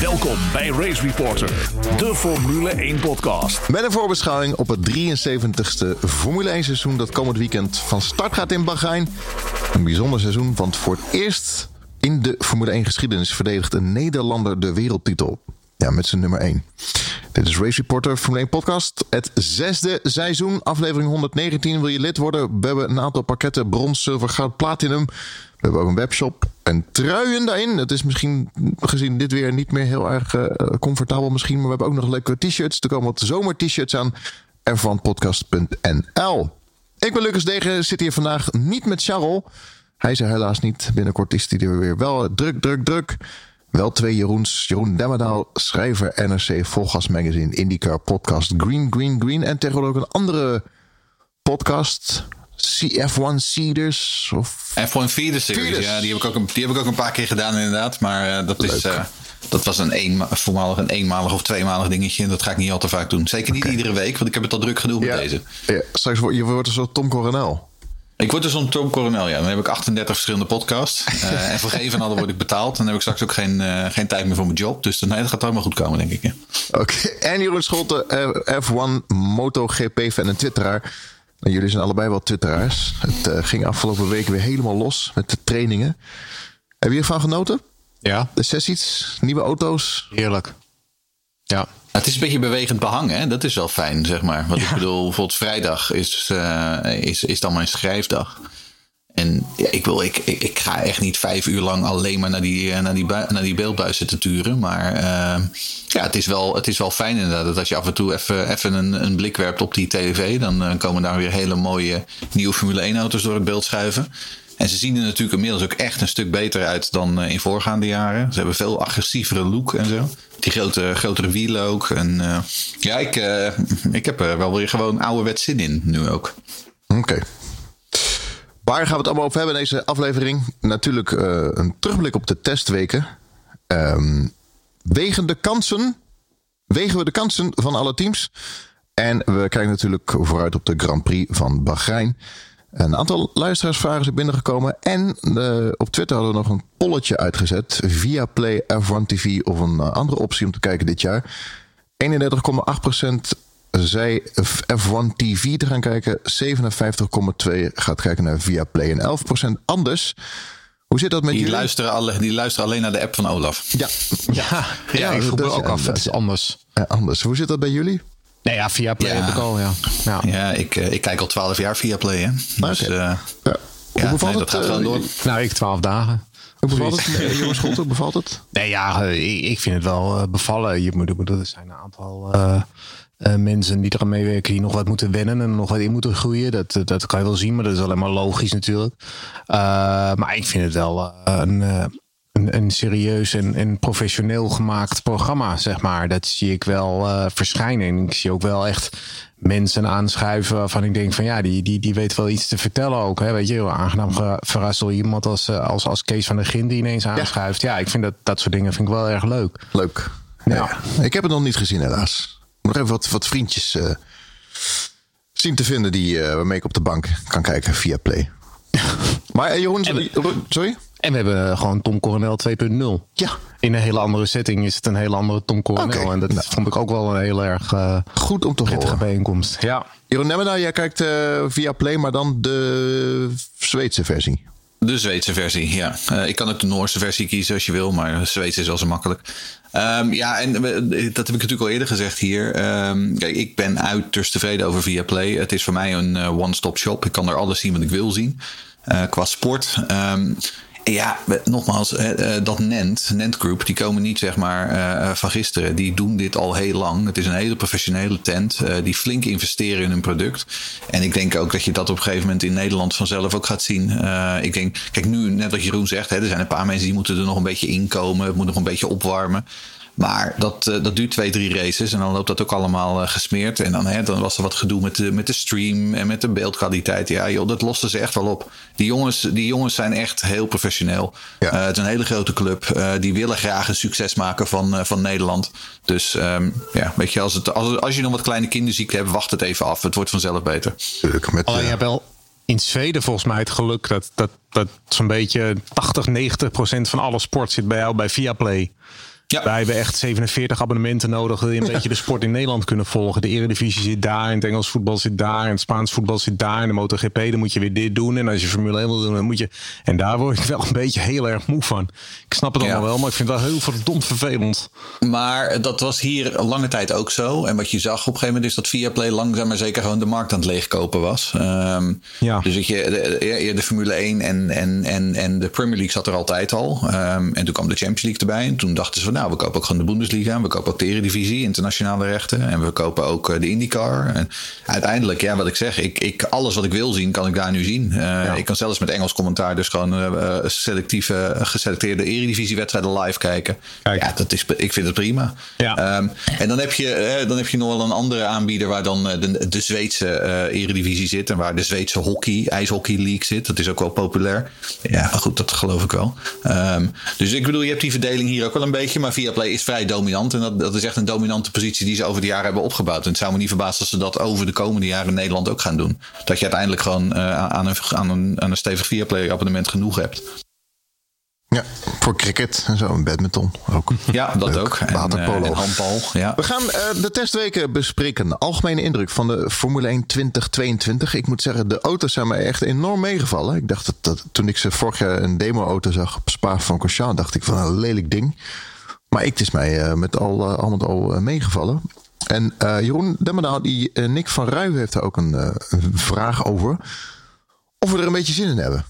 Welkom bij Race Reporter, de Formule 1 podcast. Met een voorbeschouwing op het 73ste Formule 1 seizoen dat komend weekend van start gaat in Bahrein. Een bijzonder seizoen, want voor het eerst in de Formule 1 geschiedenis verdedigt een Nederlander de wereldtitel. Ja, met zijn nummer 1. Dit is Race Reporter Formule 1 podcast. Het zesde seizoen, aflevering 119. Wil je lid worden? We hebben een aantal pakketten brons, zilver, goud, platinum. We hebben ook een webshop en truien daarin. Het is misschien gezien dit weer niet meer heel erg uh, comfortabel misschien. Maar we hebben ook nog leuke t-shirts. Er komen wat zomer-t-shirts aan. F1podcast.nl Ik ben Lucas Degen. Zit hier vandaag niet met Charles. Hij is er helaas niet. Binnenkort is hij er weer wel. Druk, druk, druk. Wel twee Jeroens. Jeroen Demmerdaal, schrijver NRC Volgas Magazine, IndyCar podcast Green, Green, Green. En tegenwoordig ook een andere podcast. F1 Seeders of... F1 Feeders series, ja. Die heb, ik ook een, die heb ik ook een paar keer gedaan inderdaad. Maar uh, dat, is, uh, dat was een, een voormalig een eenmalig of tweemalig dingetje. Dat ga ik niet al te vaak doen. Zeker niet okay. iedere week, want ik heb het al druk genoeg ja. met deze. Ja, straks wordt je wordt een soort Tom Coronel. Ik word dus een Tom Coronel, ja. Dan heb ik 38 verschillende podcasts. Uh, en voor geen van alle word ik betaald. Dan heb ik straks ook geen, geen tijd meer voor mijn job. Dus nee, dat gaat allemaal goed komen, denk ik. Ja. Oké, okay. en Jeroen Scholte, uh, F1 MotoGP-fan en twitteraar. En jullie zijn allebei wel twitteraars. Het uh, ging afgelopen week weer helemaal los met de trainingen. Heb je ervan genoten? Ja. De sessies, nieuwe auto's? Heerlijk. Ja. Het is een beetje bewegend behang, hè? Dat is wel fijn, zeg maar. Want ja. ik bedoel, bijvoorbeeld vrijdag is, uh, is, is dan mijn schrijfdag. En ik, wil, ik, ik, ik, ga echt niet vijf uur lang alleen maar naar die, naar die, naar die beeldbuis zitten turen. Maar uh, ja, het is, wel, het is wel fijn inderdaad dat als je af en toe even, even een, een blik werpt op die tv... dan uh, komen daar weer hele mooie nieuwe Formule 1 auto's door het beeld schuiven. En ze zien er natuurlijk inmiddels ook echt een stuk beter uit dan in voorgaande jaren. Ze hebben veel agressievere look en zo. Die grote, grotere wielen ook. En ja, ik, ik heb er wel weer gewoon ouderwets zin in nu ook. Oké. Waar gaan we het allemaal over hebben in deze aflevering? Natuurlijk uh, een terugblik op de testweken. Um, wegen de kansen. Wegen we de kansen van alle teams. En we kijken natuurlijk vooruit op de Grand Prix van Bahrein. Een aantal luisteraarsvragen zijn binnengekomen. En uh, op Twitter hadden we nog een polletje uitgezet. Via Play F1 TV of een uh, andere optie om te kijken dit jaar. 31,8% zei F1 TV te gaan kijken. 57,2% gaat kijken naar Via Play. En 11% anders. Hoe zit dat met die jullie? Luisteren alle, die luisteren alleen naar de app van Olaf. Ja, ja, ja, ja ik vroeg me ook af. Het is anders. Anders. Hoe zit dat bij jullie? Nee, ja, via Play ja. heb ik al, ja. Ja, ja ik, uh, ik kijk al twaalf jaar via Play, hè. Dus okay. uh, ja. ja, bevalt nee, het, dat gaat gewoon door. Nou, ik twaalf dagen. Hoe bevalt het, jongens Scholte? Bevalt het? Nee, ja, ik, ik vind het wel bevallen. Je moet, er zijn een aantal uh, uh, mensen die eraan meewerken die nog wat moeten wennen en nog wat in moeten groeien. Dat, dat kan je wel zien, maar dat is alleen maar logisch natuurlijk. maar ik vind het wel een een, een serieus en, en professioneel gemaakt programma, zeg maar. Dat zie ik wel verschijnen. En ik zie ook wel echt mensen aanschuiven waarvan ik denk van ja, die, die, die weet wel iets te vertellen ook. Hè? Weet je, aangenaam verrast door iemand als, als, als Kees van der Gin die ineens aanschuift. Ja. ja, ik vind dat, dat soort dingen vind ik wel erg leuk. Leuk. Ja. ja. Ik heb het nog niet gezien helaas. Nog even wat, wat vriendjes uh, zien te vinden die, uh, waarmee ik op de bank kan kijken via Play. maar uh, Jeroen, sorry? sorry? En we hebben gewoon Tom Coronel 2.0. Ja. In een hele andere setting is het een hele andere Tom Coronel. Okay. En dat nou. vond ik ook wel een heel erg uh, goed om te horen. bijeenkomst. Ja. Jeroen Nemmena, jij kijkt uh, via Play, maar dan de Zweedse versie. De Zweedse versie, ja. Uh, ik kan ook de Noorse versie kiezen als je wil, maar Zweedse is wel zo makkelijk. Um, ja, en dat heb ik natuurlijk al eerder gezegd hier. Um, kijk, ik ben uiterst tevreden over Viaplay. Het is voor mij een uh, one-stop shop. Ik kan er alles zien wat ik wil zien. Uh, qua sport. Um, ja, nogmaals, dat Nent, Nent Group, die komen niet zeg maar uh, van gisteren. Die doen dit al heel lang. Het is een hele professionele tent die flink investeren in hun product. En ik denk ook dat je dat op een gegeven moment in Nederland vanzelf ook gaat zien. Ik denk, kijk nu, net wat Jeroen zegt, er zijn een paar mensen die moeten er nog een beetje inkomen. Het moet nog een beetje opwarmen. Maar dat, uh, dat duurt twee, drie races en dan loopt dat ook allemaal uh, gesmeerd. En dan, hè, dan was er wat gedoe met de, met de stream en met de beeldkwaliteit. Ja, joh, dat losten ze echt wel op. Die jongens, die jongens zijn echt heel professioneel. Ja. Uh, het is een hele grote club. die willen graag een succes maken van, van Nederland. Dus um, ja, weet je, als, het, als, als je nog wat kleine kinderziekte hebt, wacht het even af. Het wordt vanzelf beter. Tuurlijk, met, Alleen, je hebt wel in Zweden volgens mij het geluk dat, dat, dat zo'n beetje 80, 90 procent van alle sport zit bij jou bij Viaplay. Ja. Wij hebben echt 47 abonnementen nodig. Wil je een beetje de sport in Nederland kunnen volgen? De Eredivisie zit daar, en het Engels voetbal zit daar, en het Spaans voetbal zit daar, en de MotoGP, dan moet je weer dit doen. En als je Formule 1 wil doen, dan moet je. En daar word ik wel een beetje heel erg moe van. Ik snap het allemaal Ja. wel, maar ik vind het wel heel verdomd vervelend. Maar dat was hier lange tijd ook zo. En wat je zag op een gegeven moment is dat Viaplay langzaam maar zeker gewoon de markt aan het leegkopen was. Ehm, Ja. Dus dat je, de, de, de Formule 1 en, en, en, en de Premier League zat er altijd al. Ehm, en toen kwam de Champions League erbij. En toen dachten ze van nou, we kopen ook gewoon de Bundesliga. We kopen ook de Eredivisie, internationale rechten. En we kopen ook eh, de IndyCar. En uiteindelijk, ja, wat ik zeg, ik, ik, alles wat ik wil zien, kan ik daar nu zien. Eh, Ik kan zelfs met Engels commentaar dus gewoon eh, selectieve, geselecteerde Eredivisie-wedstrijden live kijken. Kijk. Ja, dat is, ik vind het prima. Ja. Ehm, en dan heb, je, dan heb je nog wel een andere aanbieder waar dan de, de Zweedse Eredivisie zit. En waar de Zweedse hockey, ijshockey league zit. Dat is ook wel populair. Ja, goed, dat geloof ik wel. Ehm, dus ik bedoel, je hebt die verdeling hier ook wel een beetje. Maar Viaplay is vrij dominant. En dat, dat is echt een dominante positie die ze over de jaren hebben opgebouwd. En het zou me niet verbazen als ze dat over de komende jaren in Nederland ook gaan doen. Dat je uiteindelijk gewoon eh, aan, een, aan, een, aan een stevig Viaplay abonnement genoeg hebt. Ja, voor cricket en zo, en badminton ook. Ja, dat Leuk. ook. En, Waterpolo. eh, en handbal. Ja. We gaan eh, de testweken bespreken. Algemene indruk van de Formule 1 2022. Ik moet zeggen, de auto's zijn me echt enorm meegevallen. Ik dacht dat, dat toen ik ze vorig jaar een demo-auto zag op Spa van Corchamps, dacht ik van een lelijk ding. Maar ik, het is mij eh, met al, eh, al met al eh, meegevallen. En Jeroen Demmerdaal, die Nick van Ruij heeft daar ook een vraag over. Of we er een beetje zin in hebben.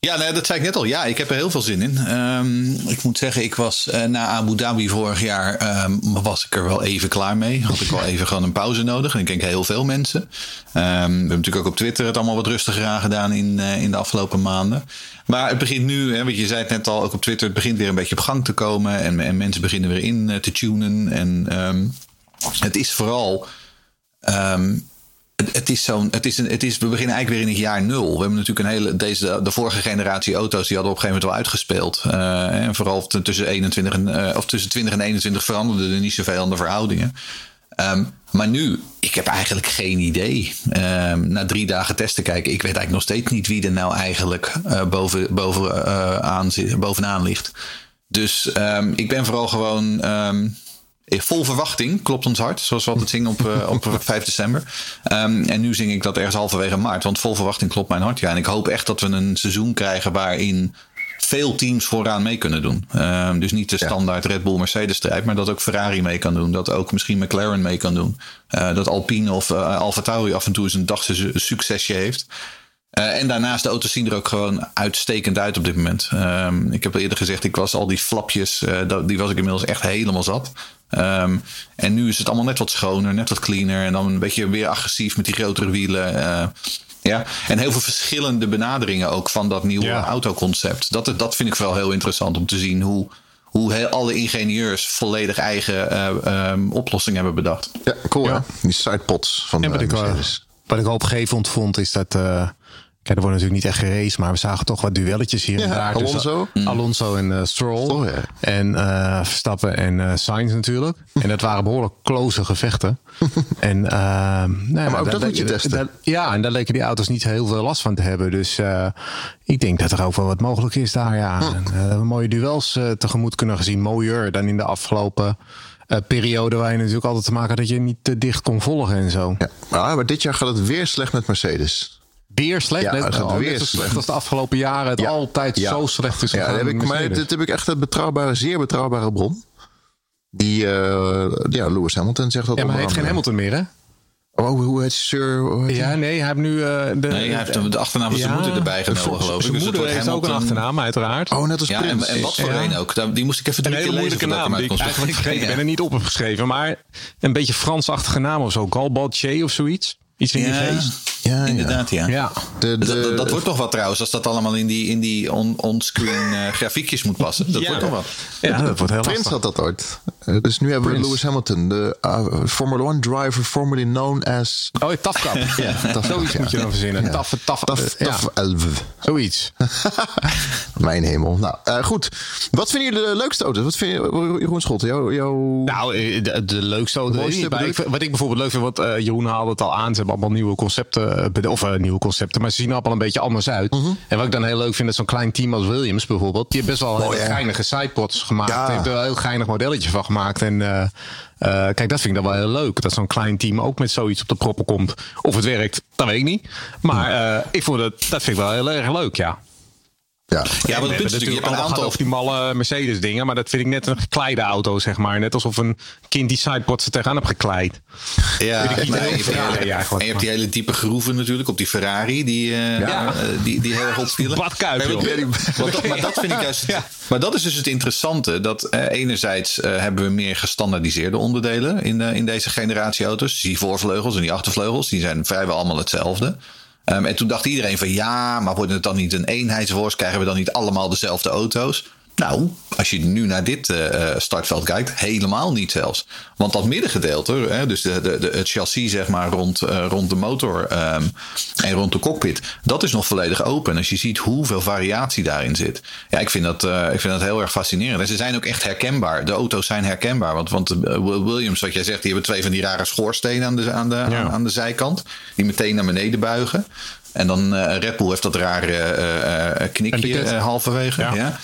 Ja, nee, dat zei ik net al. Ja, ik heb er heel veel zin in. Ehm, ik moet zeggen, ik was eh, na Abu Dhabi vorig jaar, ehm, was ik er wel even klaar mee. Had ik wel even gewoon een pauze nodig. En ik denk heel veel mensen. Ehm, we hebben natuurlijk ook op Twitter het allemaal wat rustiger aan gedaan in, eh, in de afgelopen maanden. Maar het begint nu, hè, want je zei het net al, ook op Twitter, het begint weer een beetje op gang te komen. En, en mensen beginnen weer in eh, te tunen. En het is vooral. Het, is zo'n, het is een, het is, we beginnen eigenlijk weer in het jaar nul. We hebben natuurlijk een hele, deze, de vorige generatie auto's, die hadden op een gegeven moment wel uitgespeeld. Eh, en vooral tussen, 21 en, eh, of tussen 20 en 21 veranderde er niet zoveel aan de verhoudingen. Ehm, maar nu, ik heb eigenlijk geen idee. Ehm, na drie dagen testen kijken, ik weet eigenlijk nog steeds niet wie er nou eigenlijk eh, boven, boven, aan, bovenaan ligt. Dus ehm, ik ben vooral gewoon vol verwachting, klopt ons hart. Zoals we altijd zingen op, eh, op 5 december. Ehm, en nu zing ik dat ergens halverwege maart. Want vol verwachting klopt mijn hart. Ja, en ik hoop echt dat we een seizoen krijgen waarin veel teams vooraan mee kunnen doen. Ehm, dus niet de standaard Red Bull Mercedes strijd, maar dat ook Ferrari mee kan doen. Dat ook misschien McLaren mee kan doen. Eh, dat Alpine of uh, Alfa Tauri af en toe eens een dagse succesje heeft. Uh, en daarnaast, de auto's zien er ook gewoon uitstekend uit op dit moment. Um, ik heb al eerder gezegd, ik was al die flapjes, uh, die was ik inmiddels echt helemaal zat. Um, en nu is het allemaal net wat schoner, net wat cleaner. En dan een beetje weer agressief met die grotere wielen. Uh, ja, en heel veel verschillende benaderingen ook van dat nieuwe ja. autoconcept. Dat, dat vind ik vooral heel interessant om te zien hoe, hoe heel, alle ingenieurs volledig eigen uh, um, oplossingen hebben bedacht. Ja, cool ja. Hè? Die sidepods van en wat, uh, ik, Mercedes. wat ik opgevend vond is dat... Kijk, er wordt natuurlijk niet echt geraced, maar we zagen toch wat duelletjes hier ja, en daar. Alonso. Dus, Alonso en uh, Stroll. Oh, ja. En uh, Verstappen en uh, Sainz natuurlijk. en dat waren behoorlijk close gevechten. en, nou ja, maar ook dat moet je testen. Ja, en daar leken die auto's niet heel veel last van te hebben. Dus ik denk dat er ook wel wat mogelijk is daar. Ja. Hm. En, mooie duels tegemoet kunnen gezien. Mooier dan in de afgelopen uh, periode waar je natuurlijk altijd te maken had dat je niet te dicht kon volgen en zo. Ja, maar dit jaar gaat het weer slecht met Mercedes. Weer slecht? Ja, net, oh, weer net zo slecht. als de afgelopen jaren het ja. altijd ja. zo slecht is ja, gegaan. heb ik, maar dit heb ik echt een betrouwbare, zeer betrouwbare bron. Die, uh, ja, Lewis Hamilton zegt dat. Ja, maar hij heeft geen Hamilton meer, hè? Oh, hoe heet Sir? Hoe heet ja, nee, hij heeft nu. Uh, de, nee, hij heeft de achternaam van zijn moeder erbij genomen, geloof ik. Zijn dus moeder heeft Hamilton... ook een achternaam, uiteraard. Oh, net als ja, Prins. En, en wat voor ja. een ook. Die moest ik even een drie hele keer moeilijke lezen. naam. Die ik, eigenlijk, ik, ik ben er niet op geschreven, maar een beetje Fransachtige naam of zo. Galbalche of zoiets. Iets in ja, die geest. Ja, inderdaad, ja. ja. De, de, dat, dat, dat, wordt toch wat trouwens, als dat allemaal in die, in die on-screen on uh, grafiekjes moet passen. Dat ja. wordt toch wat. Ja, dat wordt heel Prins lastig. had dat ooit. Uh, dus nu hebben we. Lewis Hamilton, de uh, Formula One driver, formerly known as... Oh, tafkap. ja, taf, zoiets ja. moet je dan verzinnen. Ja. Taf, taf, taf, taf ja. 11. Zoiets. Mijn hemel. Nou, uh, goed. Wat vinden jullie de leukste auto's? Wat vind je, Jeroen Schotten? Jou, jou... Nou, de, de leukste auto. Mooiste, ik, wat ik bijvoorbeeld leuk vind, wat uh, Jeroen haalde het al aan. Ze hebben allemaal nieuwe concepten uh, of uh, nieuwe concepten, maar ze zien er allemaal een beetje anders uit. Mhm. En wat ik dan heel leuk vind, dat zo'n klein team als Williams bijvoorbeeld, die heeft best wel hele geinige sidepods gemaakt. Ja. Heeft er een heel geinig modelletje van gemaakt. En uh, kijk, dat vind ik dan wel heel leuk. Dat zo'n klein team ook met zoiets op de proppen komt. Of het werkt, dat weet ik niet. Maar ik vond het, dat vind ik wel heel erg leuk, ja. Ja, ja maar het punt is natuurlijk, je hebt een aantal... over die malle Mercedes dingen, maar dat vind ik net een gekleide auto, zeg maar. Net alsof een kind die sidepods er tegenaan heeft gekleid. Ja, Vind ik niet maar heel je, hebt, Ferrari en je hebt die hele diepe groeven natuurlijk op die Ferrari, die, uh, Ja. uh, die, die heel erg opvielen. Badkuip, Nee, maar, dat, maar dat vind ik juist... Ja. Maar dat is dus het interessante. Dat eh, enerzijds eh, hebben we meer gestandaardiseerde onderdelen in, eh, in deze generatie auto's. Dus die voorvleugels en die achtervleugels, die zijn vrijwel allemaal hetzelfde. Um, en toen dacht iedereen van ja, maar wordt het dan niet een eenheidsworst? Krijgen we dan niet allemaal dezelfde auto's? Nou, als je nu naar dit uh, startveld kijkt, helemaal niet zelfs. Want dat middengedeelte, hè, dus de, de, de, het chassis zeg maar rond, uh, rond de motor um, en rond de cockpit, dat is nog volledig open. En als je ziet hoeveel variatie daarin zit. Ja, ik vind dat, uh, ik vind dat heel erg fascinerend. En ze zijn ook echt herkenbaar. De auto's zijn herkenbaar. Want, want Williams, wat jij zegt, die hebben twee van die rare schoorstenen aan de, aan de, ja. aan, aan de zijkant. Die meteen naar beneden buigen. En dan Red Bull heeft dat rare knikje halverwege. Ja. ja.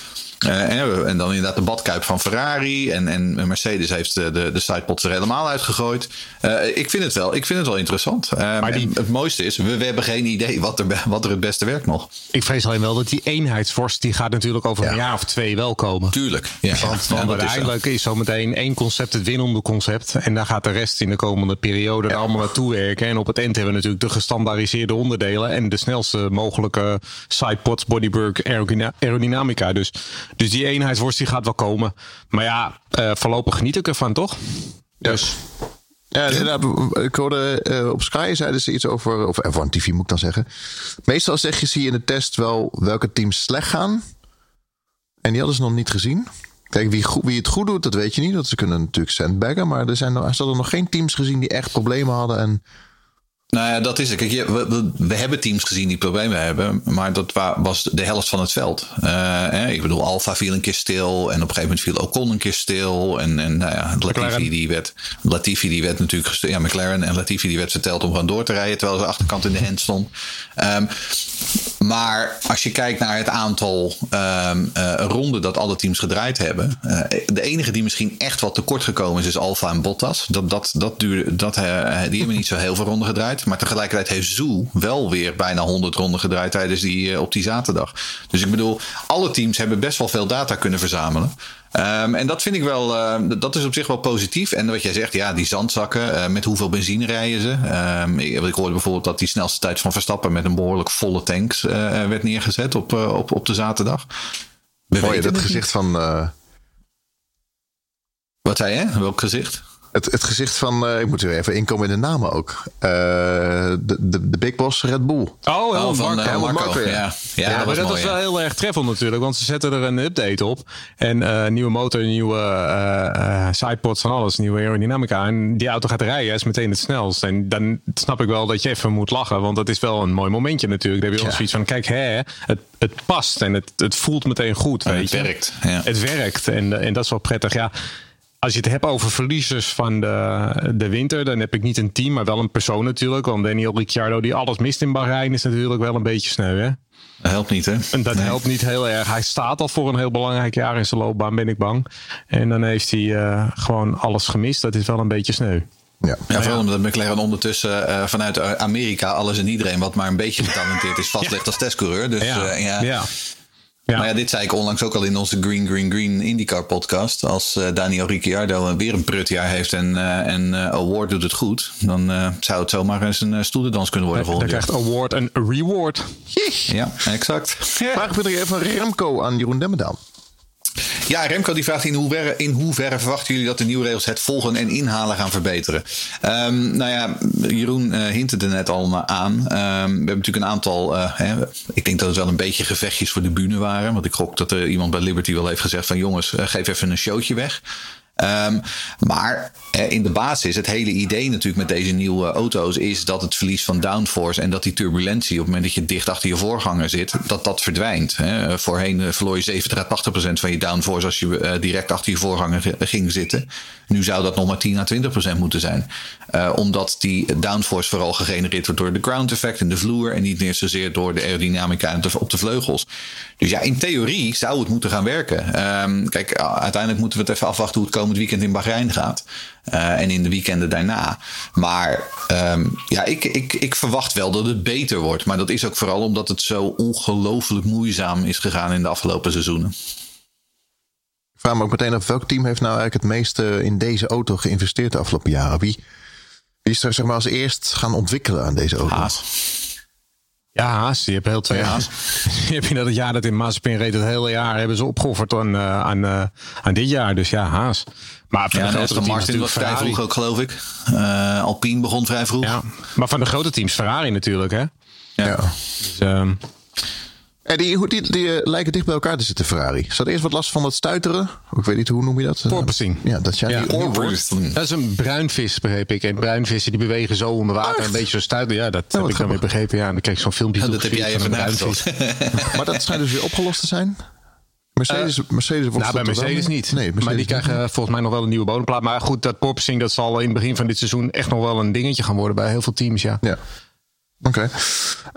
Uh, en dan inderdaad de badkuip van Ferrari. En, en Mercedes heeft de, de, de sidepods er helemaal uitgegooid. Uh, ik, vind het wel, ik vind het wel interessant. Uh, maar die, het mooiste is, we, we, hebben geen idee wat er, wat er het beste werkt nog. Ik vrees alleen wel dat die eenheidsvorst, die gaat natuurlijk over ja. een jaar of twee wel komen. Tuurlijk. Ja. Want, uiteindelijk is, is zometeen één concept het winnende concept. En daar gaat de rest in de komende periode er allemaal naartoe werken. En op het eind hebben we natuurlijk de gestandaardiseerde onderdelen. En de snelste mogelijke sidepods, bodywork, aerodynamica. Dus dus die eenheidsworst die gaat wel komen. Maar ja, uh, voorlopig geniet ik ervan, toch? Dus. Ja. Ik hoorde uh, op Sky zeiden ze iets over, of F1 TV moet ik dan zeggen. Meestal zeg je, zie je in de test wel welke teams slecht gaan. En die hadden ze nog niet gezien. Kijk, wie, wie het goed doet, dat weet je niet. Dat ze kunnen natuurlijk sandbaggen. Maar er zijn er hadden nog geen teams gezien die echt problemen hadden. En nou ja, dat is het. Kijk, je, we, we, we, hebben teams gezien die problemen hebben, maar dat was de helft van het veld. Uh, hè, ik bedoel, Alfa viel een keer stil en op een gegeven moment viel Ocon een keer stil. En, en nou ja, Latifi die, werd, Latifi die werd natuurlijk. Ja, McLaren en Latifi die werd verteld om gewoon door te rijden terwijl zijn achterkant in de hand stond. Um, maar als je kijkt naar het aantal um, uh, ronden dat alle teams gedraaid hebben. Uh, de enige die misschien echt wat tekort gekomen is, is Alfa en Bottas. Dat, dat, dat duurde, dat, uh, die hebben niet zo heel veel ronden gedraaid. Maar tegelijkertijd heeft Zoe wel weer bijna 100 ronden gedraaid tijdens die, op die zaterdag. Dus ik bedoel, alle teams hebben best wel veel data kunnen verzamelen. Um, en dat vind ik wel, uh, dat is op zich wel positief. En wat jij zegt, ja, die zandzakken, uh, met hoeveel benzine rijden ze? Um, ik, ik, hoorde bijvoorbeeld dat die snelste tijd van Verstappen met een behoorlijk volle tanks uh, werd neergezet op, op, op de zaterdag. Mooi, dat gezicht van. Wat zei je? Welk gezicht? Het, het gezicht van, uh, ik moet er even inkomen in de namen ook. Uh, de, de, de Big Boss Red Bull. Oh, oh van Marco. uh, Marco. Marco, ja. ja. Ja, ja, dat maar was dat mooi, was wel heel erg treffend natuurlijk. Want ze zetten er een update op. En uh, nieuwe motor, nieuwe uh, sidepods van alles. Nieuwe aerodynamica. En die auto gaat rijden. is meteen het snelst. En dan snap ik wel dat je even moet lachen. Want dat is wel een mooi momentje natuurlijk. Dan heb je wel zoiets van, kijk, hè, het, het past. En het, het voelt meteen goed. En weet het je. werkt. Ja. Het werkt. En, en dat is wel prettig. Ja, als je het hebt over verliezers van de, de winter, dan heb ik niet een team, maar wel een persoon natuurlijk. Want Daniel Ricciardo, die alles mist in Bahrein, is natuurlijk wel een beetje sneu, hè? Dat helpt niet, hè? En dat nee. helpt niet heel erg. Hij staat al voor een heel belangrijk jaar in zijn loopbaan, ben ik bang. En dan heeft hij uh, gewoon alles gemist. Dat is wel een beetje sneu. Ja, ja vooral omdat McLaren ondertussen uh, vanuit Amerika alles en iedereen wat maar een beetje getalenteerd is vastlegt ja. als testcoureur. Dus ja. Uh, ja. Ja. Ja. Maar ja, dit zei ik onlangs ook al in onze Green Green Green IndyCar podcast. Als uh, Daniel Ricciardo weer een prutjaar heeft en, uh, en uh, Award doet het goed, dan zou het zomaar eens een stoelendans kunnen worden Dan krijgt Award een reward. Ja, exact. Vraag ik even Remco aan Jeroen Demmendaal. Ja, Remco die vraagt in hoeverre, in hoeverre verwachten jullie dat de nieuwe regels het volgen en inhalen gaan verbeteren? Um, nou ja, Jeroen uh, hintte er net al aan. Um, we hebben natuurlijk een aantal, uh, hè, ik denk dat het wel een beetje gevechtjes voor de bühne waren. Want ik gok dat er iemand bij Liberty wel heeft gezegd van jongens, uh, geef even een showtje weg. Um, maar in de basis, het hele idee natuurlijk met deze nieuwe auto's is dat het verlies van downforce en dat die turbulentie op het moment dat je dicht achter je voorganger zit, dat dat verdwijnt. Hè. Voorheen verloor je 70 à 80 procent van je downforce als je direct achter je voorganger ging zitten. Nu zou dat nog maar 10 à 20 procent moeten zijn. Omdat die downforce vooral gegenereerd wordt door de ground effect in de vloer en niet meer zozeer door de aerodynamica op de vleugels. Dus ja, in theorie zou het moeten gaan werken. Um, kijk, uiteindelijk moeten we het even afwachten hoe het komend weekend in Bahrein gaat. Uh, en in de weekenden daarna. Maar um, ja, ik, ik, ik verwacht wel dat het beter wordt. Maar dat is ook vooral omdat het zo ongelooflijk moeizaam is gegaan in de afgelopen seizoenen. Ik vraag me ook meteen af welk team heeft nou eigenlijk het meeste in deze auto geïnvesteerd de afgelopen jaren? Wie, wie is er zeg maar als eerst gaan ontwikkelen aan deze auto? Haas. Ja, Haas. Die hebben heel twee Haas. Die heb je dat het jaar dat in Mazepin reed, het hele jaar hebben ze opgeofferd aan, uh, aan, uh, aan dit jaar. Dus ja, Haas. Maar van ja, de grote Martin was vrij vroeg ook, geloof ik. Uh, Alpine begon vrij vroeg. Ja, maar van de grote teams Ferrari natuurlijk, hè? Ja. Dus, um, en die, die, die, uh, lijken dicht bij elkaar te zitten, Ferrari. Ze hadden eerst wat last van dat stuiteren. Ik weet niet, hoe noem je dat? Porpoising. Ja, dat, ja, dat is een bruinvis, begreep ik. En bruinvissen die bewegen zo onder water. Een beetje zo stuiteren. Ja, dat heb ik dan weer begrepen. Ja, dan krijg ik zo'n filmpje. Ja, dat heb jij even bruinvis. maar dat schijnt dus weer opgelost te zijn. Mercedes, uh, Mercedes nou, bij Mercedes niet. Nee, Mercedes maar die krijgen niet. volgens mij nog wel een nieuwe bodemplaat. Maar goed, dat porpoising dat zal in het begin van dit seizoen echt nog wel een dingetje gaan worden bij heel veel teams. Ja. ja. Oké.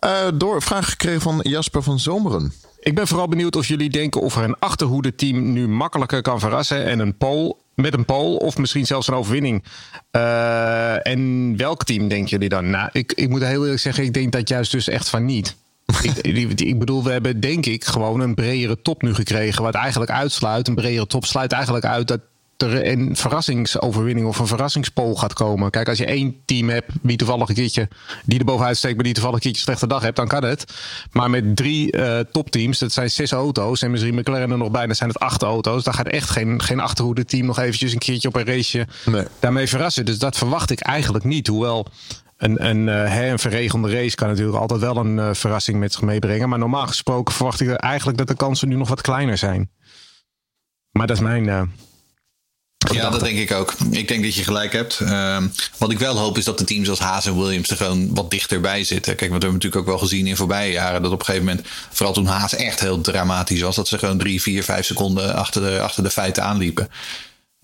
Okay. Uh, door vraag gekregen van Jasper van Zomeren. Ik ben vooral benieuwd of jullie denken of er een achterhoede team nu makkelijker kan verrassen en een pole met een pole of misschien zelfs een overwinning. Uh, en welk team denken jullie dan? Nou, ik, ik moet heel eerlijk zeggen, ik denk dat juist dus echt van niet. ik, ik, bedoel, we hebben denk ik gewoon een bredere top nu gekregen. Wat eigenlijk uitsluit, een bredere top sluit eigenlijk uit dat er een verrassingsoverwinning of een verrassingspool gaat komen. Kijk, als je één team hebt wie toevallig een keertje die er bovenuit steekt, maar die toevallig een keertje een slechte dag hebt, dan kan het. Maar met drie uh, topteams, dat zijn zes auto's en misschien McLaren er nog bij, dan zijn het acht auto's. Dan gaat echt geen, geen achterhoede team nog eventjes een keertje op een raceje nee. daarmee verrassen. Dus dat verwacht ik eigenlijk niet. Hoewel een, een, uh, een verregelde race kan natuurlijk altijd wel een uh, verrassing met zich meebrengen. Maar normaal gesproken verwacht ik eigenlijk dat de kansen nu nog wat kleiner zijn. Maar dat is mijn, uh, ja, dat denk ik ook. Ik denk dat je gelijk hebt. Uh, wat ik wel hoop is dat de teams als Haas en Williams er gewoon wat dichterbij zitten. Kijk, want we hebben natuurlijk ook wel gezien in voorbije jaren dat op een gegeven moment, vooral toen Haas echt heel dramatisch was, dat ze gewoon drie, vier, vijf seconden achter de, achter de feiten aanliepen.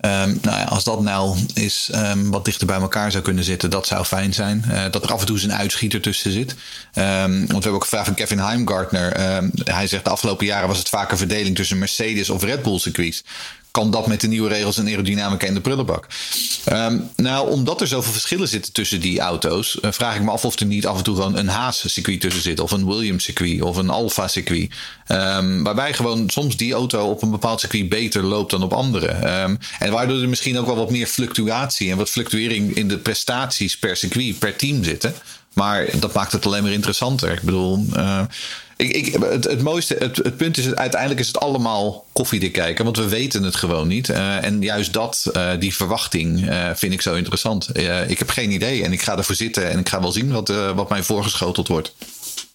Um, nou ja, als dat nou is um, wat dichter bij elkaar zou kunnen zitten, dat zou fijn zijn. Uh, dat er af en toe eens een uitschieter tussen zit. Um, want we hebben ook een vraag van Kevin Heimgartner. hij zegt de afgelopen jaren was het vaker verdeling tussen Mercedes of Red Bull circuits kan dat met de nieuwe regels en aerodynamica in de prullenbak? Um, nou, omdat er zoveel verschillen zitten tussen die auto's, uh, vraag ik me af of er niet af en toe gewoon een Haas-circuit tussen zit, of een Williams-circuit, of een Alfa-circuit. Um, waarbij gewoon soms die auto op een bepaald circuit beter loopt dan op andere. Um, en waardoor er misschien ook wel wat meer fluctuatie en wat fluctuering in de prestaties per circuit, per team zitten. Maar dat maakt het alleen maar interessanter. Ik bedoel, uh, ik, ik, het, het, mooiste, het, punt is, uiteindelijk is het allemaal koffiedik kijken, want we weten het gewoon niet. Uh, en juist dat, uh, die verwachting, vind ik zo interessant. ik heb geen idee en ik ga ervoor zitten en ik ga wel zien wat, wat mij voorgeschoteld wordt.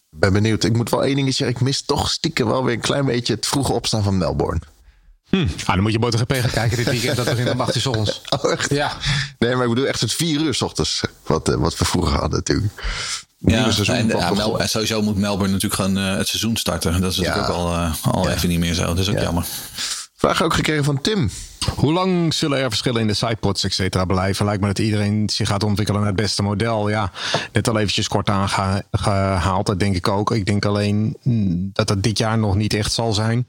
Ben benieuwd. Ik moet wel één ding zeggen. Ik mis toch stiekem wel weer een klein beetje het vroege opstaan van Melbourne. Hm. Ah, dan moet je MotoGP gaan kijken dit weekend. Dat begint om 8 uur ochtends. Oh, echt? Ja. Nee, maar ik bedoel echt het 4 uur s ochtends. Wat, wat we vroeger hadden natuurlijk. Ja, en, ja, Mel, sowieso moet Melbourne natuurlijk gewoon uh, het seizoen starten. Dat is natuurlijk ook al, uh, al even niet meer zo. Dat is ook jammer. Vraag ook gekregen van Tim. Hoe lang zullen er verschillen in de sidepods, et cetera, blijven? Lijkt me dat iedereen zich gaat ontwikkelen naar het beste model. Ja, net al eventjes kort aangehaald. Dat denk ik ook. Ik denk alleen mm, dat dat dit jaar nog niet echt zal zijn.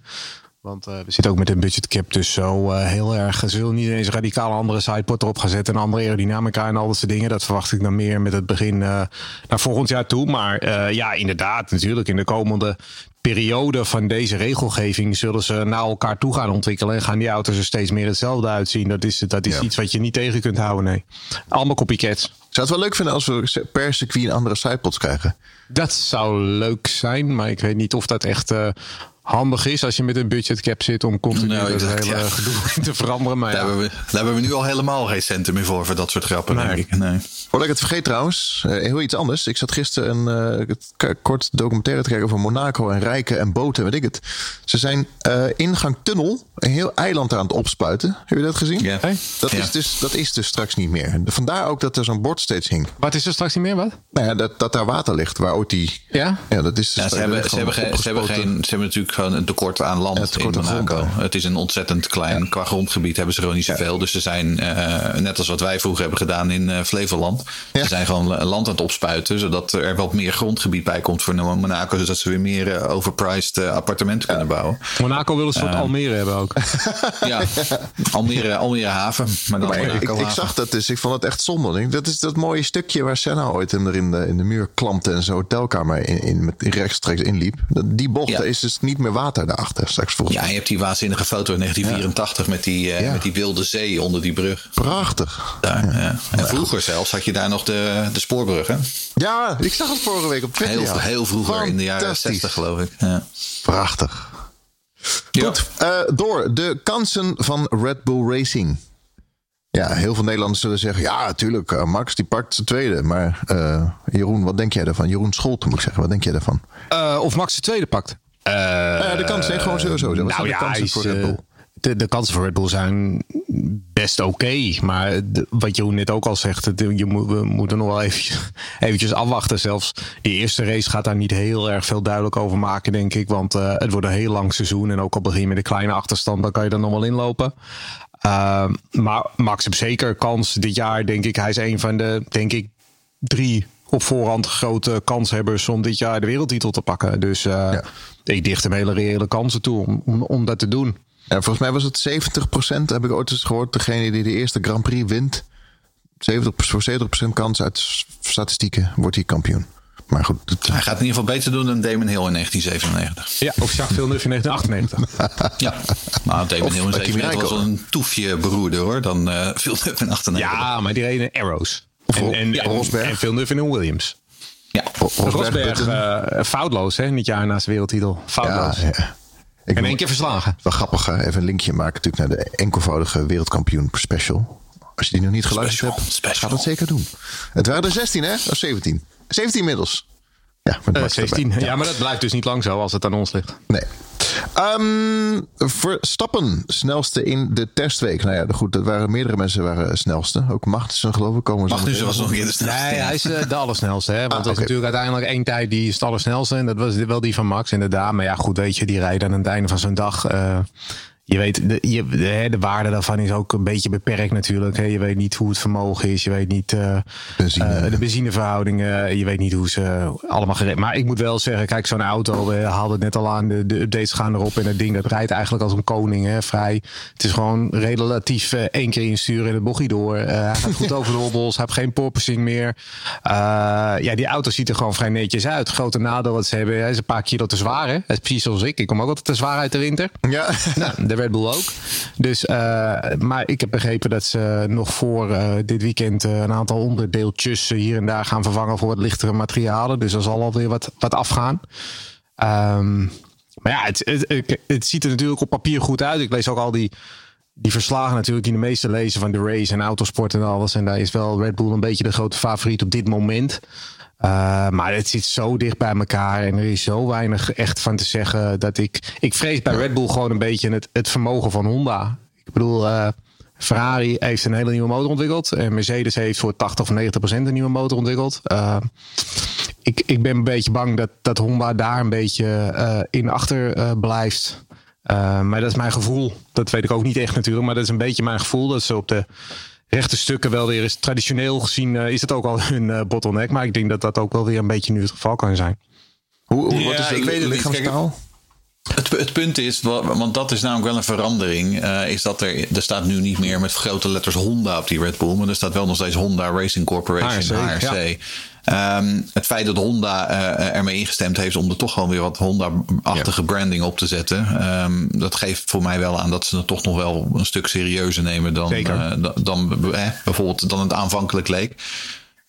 Want uh, we zitten ook met een budget cap dus zo uh, heel erg. Ze willen niet eens radicaal andere sideport erop gaan zetten. En andere aerodynamica en al dat soort dingen. Dat verwacht ik dan meer met het begin uh, naar volgend jaar toe. Maar ja, inderdaad, natuurlijk in de komende periode van deze regelgeving zullen ze naar elkaar toe gaan ontwikkelen. En gaan die auto's er steeds meer hetzelfde uitzien. Dat is, dat is iets wat je niet tegen kunt houden, nee. Allemaal copycats. Zou het wel leuk vinden als we per circuit een andere sidepods krijgen? Dat zou leuk zijn, maar ik weet niet of dat echt handig is als je met een budgetcap zit om continu Nou, dat exact, hele ja. gedoe te veranderen. Maar Daar, ja, hebben we, daar hebben we nu al helemaal geen centen meer voor, voor dat soort grappen, Nee. denk ik. Nee. Voordat ik het vergeet trouwens, eh, heel iets anders. Ik zat gisteren een eh, kort documentaire te kijken over Monaco en rijken en boten, weet ik het. Ze zijn eh ingang tunnel een heel eiland aan het opspuiten. Heb je dat gezien? Ja. Hey? Dat, Ja. is dus, dat is dus straks niet meer. Vandaar ook dat er zo'n bord steeds hing. wat is er straks niet meer? Wat? Nou ja, dat, dat daar water ligt, waar ooit die... Ja? Ja, dat is dus Ja, ze, daar hebben, ze, hebben ze, geen, ze hebben natuurlijk gewoon een tekort aan land Ja, tekort in grond, Monaco. ja. het is een ontzettend klein. Qua grondgebied hebben ze gewoon niet zoveel. Dus ze zijn, eh, net als wat wij vroeger hebben gedaan in eh, Flevoland. Ja. Ze zijn gewoon land aan het opspuiten. Zodat er wat meer grondgebied bij komt voor Monaco. Zodat ze weer meer eh, overpriced appartementen kunnen bouwen. Monaco wil een soort Almere hebben ook. Ja, Almere, Almere haven. Maar dan Maar ik, Monaco ik haven. zag dat dus, ik vond het echt zonde. Dat is dat mooie stukje waar Senna ooit hem er in de, in de muur klampte en zo hotelkamer in, in, met rechtstreeks inliep. Die bocht, Ja. is dus niet meer water daarachter straks volgens Ja, je hebt die waanzinnige foto in 1984 met, die, eh, Ja. met die wilde zee onder die brug. Prachtig. Daar, ja. En vroeger zelfs had je daar nog de, de spoorbrug. Hè? Ja, ik zag het vorige week op Twitter. Heel, heel vroeger, in de jaren Fantastisch. 60 geloof ik. Ja. Prachtig. Goed, eh, door de kansen van Red Bull Racing. Ja, heel veel Nederlanders zullen zeggen... ja, natuurlijk, eh, Max die pakt zijn tweede. Maar eh, Jeroen, wat denk jij daarvan? Jeroen Scholten moet ik zeggen, wat denk jij daarvan? Eh, of Max de tweede pakt. Eh, de kansen, nee, gewoon sowieso. Wat zijn nou de ja, kansen is, voor Red eh, Bull? De, de kansen voor Red Bull zijn best oké. maar de- wat Jeroen net ook al zegt, het- je moet, we moeten nog wel eventjes, eventjes afwachten. Zelfs die eerste race gaat daar niet heel erg veel duidelijk over maken, denk ik. Want eh, het wordt een heel lang seizoen. En ook al begin je met een kleine achterstand, dan kan je er nog wel inlopen. Uh, maar Max heeft zeker kans dit jaar, denk ik. Hij is een van de, denk ik, drie op voorhand grote kanshebbers om dit jaar de wereldtitel te pakken. Dus eh, Ja. ik dicht hem hele reële kansen toe om, om, om dat te doen. Ja, volgens mij was het 70% heb ik ooit eens gehoord. Degene die de eerste Grand Prix wint. 70, voor 70% kans uit statistieken wordt hij kampioen. Maar goed, het- Hij gaat in ieder geval beter doen dan Damon Hill in 1997. Ja, of Jacques Villeneuve in 1998. Ja, nou Damon Of Hill in Kimi 97 was wel een toefje beroerder hoor. Dan eh viel het in 98. ja, maar die reden Arrows. En, en, ja, en, Rosberg. en Villeneuve in een Williams. Ja. Rosberg, Rosberg eh, foutloos, hè? Niet jaar naast de wereldtitel. Foutloos. ja. Ik En één keer verslagen. Wel grappig, hè? even een linkje maken natuurlijk naar de enkelvoudige wereldkampioen special. Als je die nog niet geluisterd Special, hebt, special. ga dat zeker doen. Het waren er 16, hè? Of 17? 17 inmiddels. Ja, met Eh, Max erbij. 17. Ja. maar dat blijft dus niet lang zo als het aan ons ligt. Nee. Ehm, Verstappen, snelste in de testweek. Nou ja, goed, dat waren meerdere mensen waren snelste. Ook Magnussen geloof ik. Komen zo Magnussen was nog keer de snelste. Nee, hij is eh, de allersnelste. Hè? Want Ah, er is natuurlijk uiteindelijk één tijd die is het allersnelste. En dat was wel die van Max inderdaad. Maar ja, goed, weet je, die rijden aan het einde van zo'n dag. eh, je weet, de, je, de, de waarde daarvan is ook een beetje beperkt natuurlijk. Hè? Je weet niet hoe het vermogen is. Je weet niet eh, Benzine. eh, de benzineverhoudingen. Je weet niet hoe ze allemaal gered. Maar ik moet wel zeggen, kijk, zo'n auto, we haalden het net al aan. De, de updates gaan erop. En het ding dat rijdt eigenlijk als een koning. Hè? Vrij. Het is gewoon relatief eh, één keer insturen in het bochtje door. Eh, hij gaat goed over de hobbels. Hij heeft geen porpoising meer. Eh, ja, die auto ziet er gewoon vrij netjes uit. Grote nadeel wat ze hebben. Hij is een paar kilo te zwaar. Hè? Dat is precies zoals ik. Ik kom ook altijd te zwaar uit de winter. Ja, Nou, Red Bull ook. Dus, eh, maar ik heb begrepen dat ze nog voor eh, dit weekend eh, een aantal onderdeeltjes hier en daar gaan vervangen voor wat lichtere materialen. Dus er zal alweer wat, wat afgaan. Ehm, maar ja, het, het, het, het ziet er natuurlijk op papier goed uit. Ik lees ook al die, die verslagen natuurlijk die de meeste lezen van de race en autosport en alles. En daar is wel Red Bull een beetje de grote favoriet op dit moment. Uh, maar het zit zo dicht bij elkaar en er is zo weinig echt van te zeggen dat ik. Ik vrees bij Red Bull gewoon een beetje het, het vermogen van Honda. Ik bedoel, uh, Ferrari heeft een hele nieuwe motor ontwikkeld. En Mercedes heeft voor 80 of 90 procent een nieuwe motor ontwikkeld. Uh, ik, ik ben een beetje bang dat, dat Honda daar een beetje in achter blijft. Maar dat is mijn gevoel. Dat weet ik ook niet echt natuurlijk. Maar dat is een beetje mijn gevoel. Dat ze op de rechte stukken wel weer is. Traditioneel gezien uh, is het ook al hun uh, bottleneck. Maar ik denk dat dat ook wel weer een beetje nu het geval kan zijn. Hoe, hoe Ja, wat is de ik weet het niet. lichaamstaal? Het, het, punt is, want dat is namelijk wel een verandering, uh, is dat er, er staat nu niet meer met grote letters Honda op die Red Bull, maar er staat wel nog steeds Honda Racing Corporation, HRC. HRC. Ja. Um, het feit dat Honda uh, ermee ingestemd heeft om er toch gewoon weer wat Honda-achtige ja. branding op te zetten, um, dat geeft voor mij wel aan dat ze het toch nog wel een stuk serieuzer nemen dan, uh, dan eh, bijvoorbeeld dan het aanvankelijk leek.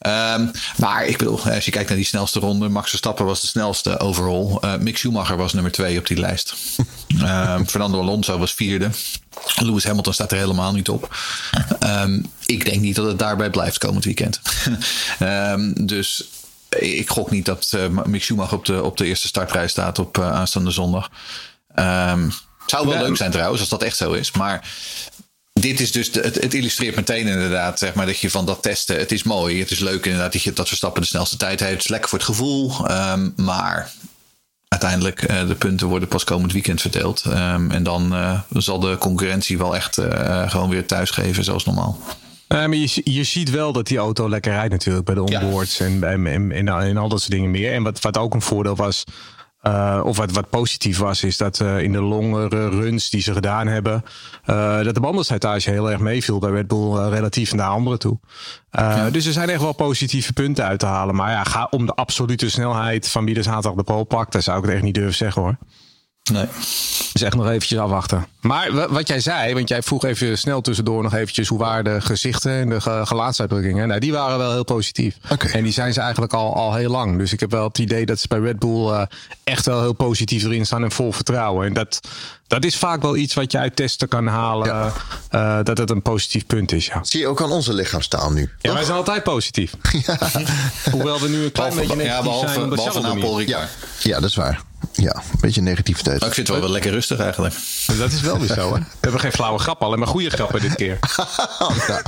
Ehm, maar ik bedoel, als je kijkt naar die snelste ronde, Max Verstappen was de snelste overall. Uh, Mick Schumacher was nummer twee op die lijst. um, Fernando Alonso was vierde. Lewis Hamilton staat er helemaal niet op. Um, ik denk niet dat het daarbij blijft komend weekend. dus ik gok niet dat uh, Mick Schumacher op de, op de eerste startrij staat op aanstaande zondag. zou wel leuk zijn trouwens, als dat echt zo is. Maar dit is dus, het, het, illustreert meteen inderdaad, zeg maar, dat je van dat testen, het is mooi, het is leuk inderdaad dat je dat Verstappen de snelste tijd heeft, het is lekker voor het gevoel, um, maar uiteindelijk uh, de punten worden pas komend weekend verdeeld um, en dan uh, zal de concurrentie wel echt uh, gewoon weer thuisgeven zoals normaal. Maar je, je ziet wel dat die auto lekker rijdt natuurlijk bij de onboards ja. en, en, en, en, en al dat soort dingen meer. En wat, wat ook een voordeel was, uh, of wat, wat positief was, is dat uh, in de langere runs die ze gedaan hebben, uh, dat de bandenslijtage heel erg meeviel bij Red Bull relatief naar anderen toe. Ja. Dus er zijn echt wel positieve punten uit te halen. Maar ja, ga om de absolute snelheid van wie de zaterdag de pol pakt, daar zou ik het echt niet durven zeggen hoor. Nee. Dus echt nog eventjes afwachten. Maar wat jij zei, want jij vroeg even snel tussendoor nog eventjes hoe waren de gezichten en de gelaatsuitdrukkingen. Nou, die waren wel heel positief. Okay. En die zijn ze eigenlijk al, al heel lang. Dus ik heb wel het idee dat ze bij Red Bull uh, echt wel heel positief erin staan en vol vertrouwen. En dat, dat is vaak wel iets wat je uit testen kan halen. Ja. Uh, dat het een positief punt is. Ja. Zie je ook aan onze lichaamstaal nu. Ja, wij zijn altijd positief. ja. Hoewel we nu een klein behalve, beetje ja, behalve, zijn. Behalve ja. ja, dat is waar. Ja, een beetje negativiteit. Maar ik vind het wel, wel lekker rustig eigenlijk. Dat is wel weer zo, hè? We hebben geen flauwe grappen, alleen maar goede grappen dit keer. ja.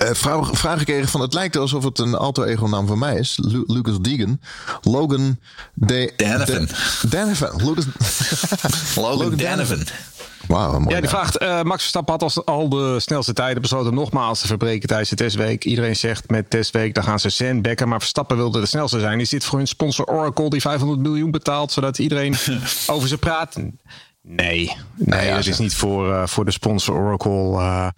Uh, vraag, vraag gekregen van het lijkt alsof het een alter ego naam van mij is. Lu Lucas Deegan. Logan de Danovan. Danovan. Lucas Logan, Logan Danovan. Wow, ja, die vraagt: uh, Max Verstappen had als al de snelste tijden besloten nogmaals te verbreken tijdens de testweek. Iedereen zegt met testweek dan gaan ze zendbekken, maar Verstappen wilde de snelste zijn. Is dit voor hun sponsor Oracle die 500 miljoen betaalt zodat iedereen over ze praat? Nee, nee, nee ja, dat is niet voor, uh, voor de sponsor Oracle.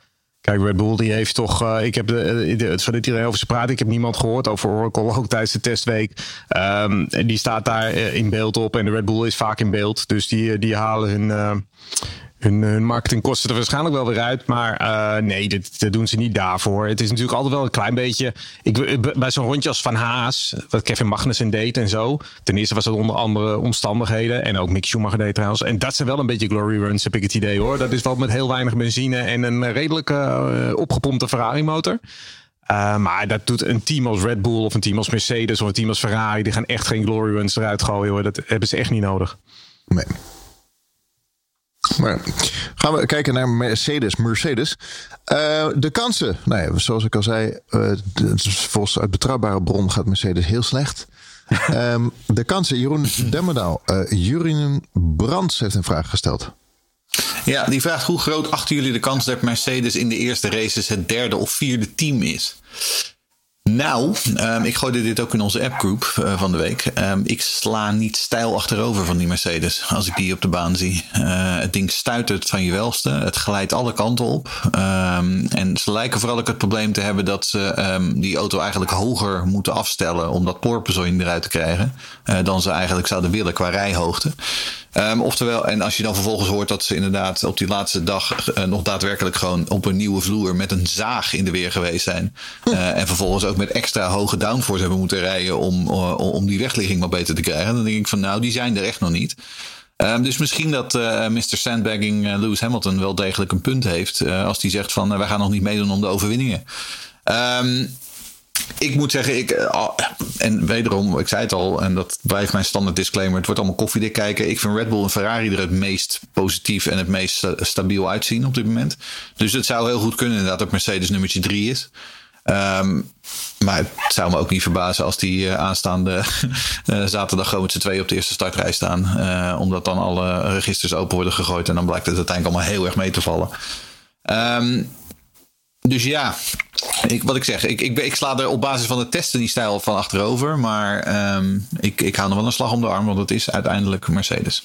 Kijk, Red Bull die heeft toch. Uh, ik heb de, de, zodat iedereen over ze praat. Ik heb niemand gehoord over Oracle ook tijdens de testweek. Um, die staat daar in beeld op en de Red Bull is vaak in beeld. Dus die, die halen hun. Hun, hun marketingkosten er waarschijnlijk wel weer uit. Maar uh, nee, dat, dat, doen ze niet daarvoor. Het is natuurlijk altijd wel een klein beetje. Ik, bij zo'n rondje als Van Haas, wat Kevin Magnussen deed en zo. Ten eerste was het onder andere omstandigheden. En ook Mick Schumacher deed trouwens. En dat zijn wel een beetje glory runs, heb ik het idee hoor. Dat is wel met heel weinig benzine en een redelijk uh, opgepompte Ferrari motor. Maar dat doet een team als Red Bull of een team als Mercedes of een team als Ferrari. Die gaan echt geen glory runs eruit gooien hoor. Dat hebben ze echt niet nodig. Nee. Maar gaan we kijken naar Mercedes. Mercedes. Uh, de kansen. Nou ja, zoals ik al zei, uh, volgens uit betrouwbare bron gaat Mercedes heel slecht. um, de kansen. Jeroen Demmerdaal. Uh, Jurien Brands heeft een vraag gesteld. Ja, die vraagt hoe groot achten jullie de kans dat Mercedes in de eerste races het derde of vierde team is? Nou, um, ik gooide dit ook in onze appgroep uh, van de week. Um, ik sla niet stijl achterover van die Mercedes als ik die op de baan zie. Uh, het ding stuitert van je welste. Het glijdt alle kanten op. Um, en ze lijken vooral ook het probleem te hebben dat ze die auto eigenlijk hoger moeten afstellen om dat porpoising eruit te krijgen. Uh, dan ze eigenlijk zouden willen qua rijhoogte. Um, oftewel, en als je dan vervolgens hoort dat ze inderdaad op die laatste dag uh, nog daadwerkelijk gewoon op een nieuwe vloer met een zaag in de weer geweest zijn. Uh, en vervolgens ook met extra hoge downforce hebben moeten rijden om, uh, om die wegligging wat beter te krijgen. Dan denk ik van nou, die zijn er echt nog niet. Um, dus misschien dat Mr. Sandbagging Lewis Hamilton wel degelijk een punt heeft. als hij zegt van wij gaan nog niet meedoen om de overwinningen. Um, ik moet zeggen, ik, en wederom, ik zei het al, en dat blijft mijn standaard disclaimer: het wordt allemaal koffiedik kijken. Ik vind Red Bull en Ferrari er het meest positief en het meest stabiel uitzien op dit moment. Dus het zou heel goed kunnen inderdaad dat Mercedes nummertje 3 is. Um, maar het zou me ook niet verbazen als die uh, aanstaande uh, zaterdag gewoon met z'n twee op de eerste startrij staan. Omdat dan alle registers open worden gegooid en dan blijkt het uiteindelijk allemaal heel erg mee te vallen. Um, dus ja, ik, wat ik zeg, ik, ik, ik, sla er op basis van de testen die stijl van achterover. Maar um, ik, ik hou nog wel een slag om de arm, want het is uiteindelijk Mercedes.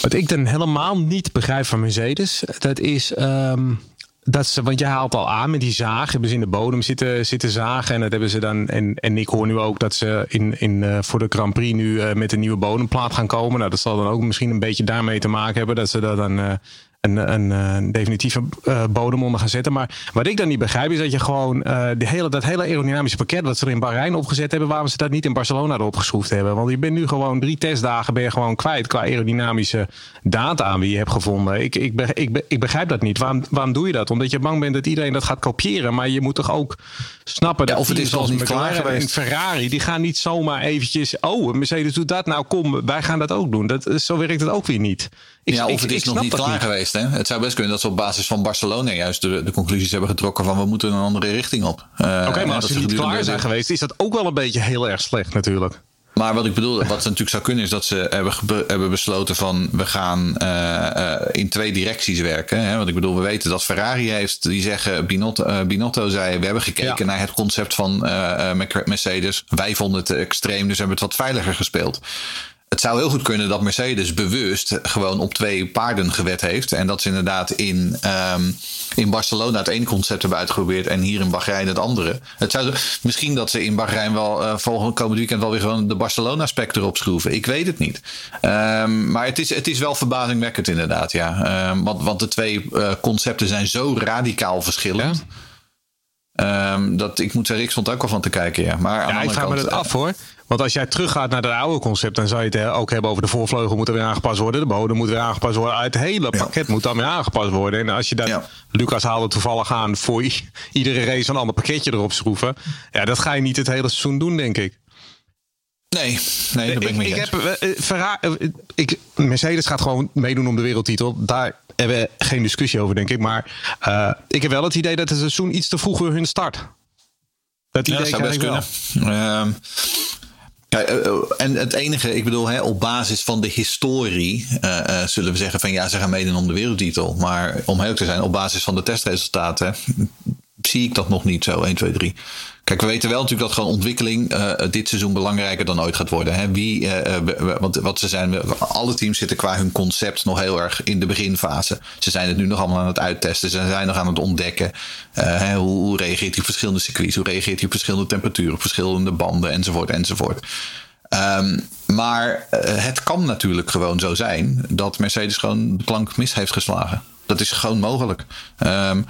Wat ik dan helemaal niet begrijp van Mercedes, dat is. Um, dat ze, want je haalt al aan met die zaag, hebben ze in de bodem zitten, zitten zagen. En dat hebben ze dan. En, en ik hoor nu ook dat ze in, in, uh, voor de Grand Prix nu uh, met een nieuwe bodemplaat gaan komen. Nou, dat zal dan ook misschien een beetje daarmee te maken hebben dat ze dat dan. Uh, een, een, een definitieve uh, bodem onder gaan zetten. Maar wat ik dan niet begrijp is dat je gewoon uh, de hele, dat hele aerodynamische pakket wat ze er in Bahrein opgezet hebben, waarom ze dat niet in Barcelona erop geschroefd hebben. Want je bent nu gewoon drie testdagen ben je gewoon kwijt qua aerodynamische data aan wie je hebt gevonden. Ik, ik, ik, ik begrijp dat niet. Waarom, waarom doe je dat? Omdat je bang bent dat iedereen dat gaat kopiëren. Maar je moet toch ook snappen ja, dat of het is nog niet klaar geweest. Ferrari, die gaan niet zomaar eventjes. Oh, Mercedes doet dat. Nou, kom, wij gaan dat ook doen. Dat, zo werkt het ook weer niet. Ik, ja, of het is nog niet klaar geweest. Hè? Het zou best kunnen dat ze op basis van Barcelona juist de, de conclusies hebben getrokken van we moeten een andere richting op. Uh, Oké, maar als ze niet klaar zijn geweest, is dat ook wel een beetje heel erg slecht natuurlijk. Maar wat ik bedoel, wat natuurlijk zou kunnen, is dat ze hebben, hebben besloten van we gaan uh, uh, in twee directies werken. Hè? Want ik bedoel, we weten dat Ferrari heeft, die zeggen, Binotto, uh, Binotto zei, we hebben gekeken ja. naar het concept van Mercedes. Wij vonden het extreem, dus hebben het wat veiliger gespeeld het zou heel goed kunnen dat Mercedes bewust gewoon op twee paarden gewet heeft. En dat ze inderdaad in, um, in Barcelona het ene concept hebben uitgeprobeerd en hier in Bahrein het andere. Het zou, misschien dat ze in Bahrein wel uh, volgende komend weekend wel weer gewoon de Barcelona-spec erop schroeven. Ik weet het niet. Um, maar het is, het is wel verbazingwekkend inderdaad, ja. Um, want, want de twee uh, concepten zijn zo radicaal verschillend. Um, dat ik moet zeggen, ik stond ook wel van te kijken. Ja, maar ja, ik vraag me het af hoor. Want als jij teruggaat naar het oude concept, dan zou je het ook hebben over de voorvleugel moet er weer aangepast worden. De bodem moet weer aangepast worden. Het hele pakket moet dan weer aangepast worden. En als je dat, ja. Lucas haalde toevallig aan voor iedere race een ander pakketje erop schroeven. Ja, dat ga je niet het hele seizoen doen, denk ik. Nee, nee, dat ben ik, ik, ik heb, uh, Ferrari, uh, ik, Mercedes gaat gewoon meedoen om de wereldtitel. Daar hebben we geen discussie over, denk ik. Maar uh, ik heb wel het idee dat het seizoen iets te vroeg weer hun start. Dat idee ja, zou best kunnen. Uh, ja, en het enige, ik bedoel, hè, op basis van de historie uh, zullen we zeggen van ja, ze gaan meedoen om de wereldtitel. Maar om heel te zijn, op basis van de testresultaten zie ik dat nog niet zo 1, 2, 3. Kijk, we weten wel natuurlijk dat gewoon ontwikkeling uh, dit seizoen belangrijker dan ooit gaat worden. Hè? Wie, uh, want wat ze zijn, alle teams zitten qua hun concept nog heel erg in de beginfase. Ze zijn het nu nog allemaal aan het uittesten. Ze zijn nog aan het ontdekken. Hoe, hoe, reageert hij op verschillende circuits? Hoe reageert hij op verschillende temperaturen, op verschillende banden enzovoort enzovoort. Um, maar het kan natuurlijk gewoon zo zijn dat Mercedes gewoon de plank mis heeft geslagen. Dat is gewoon mogelijk. Um,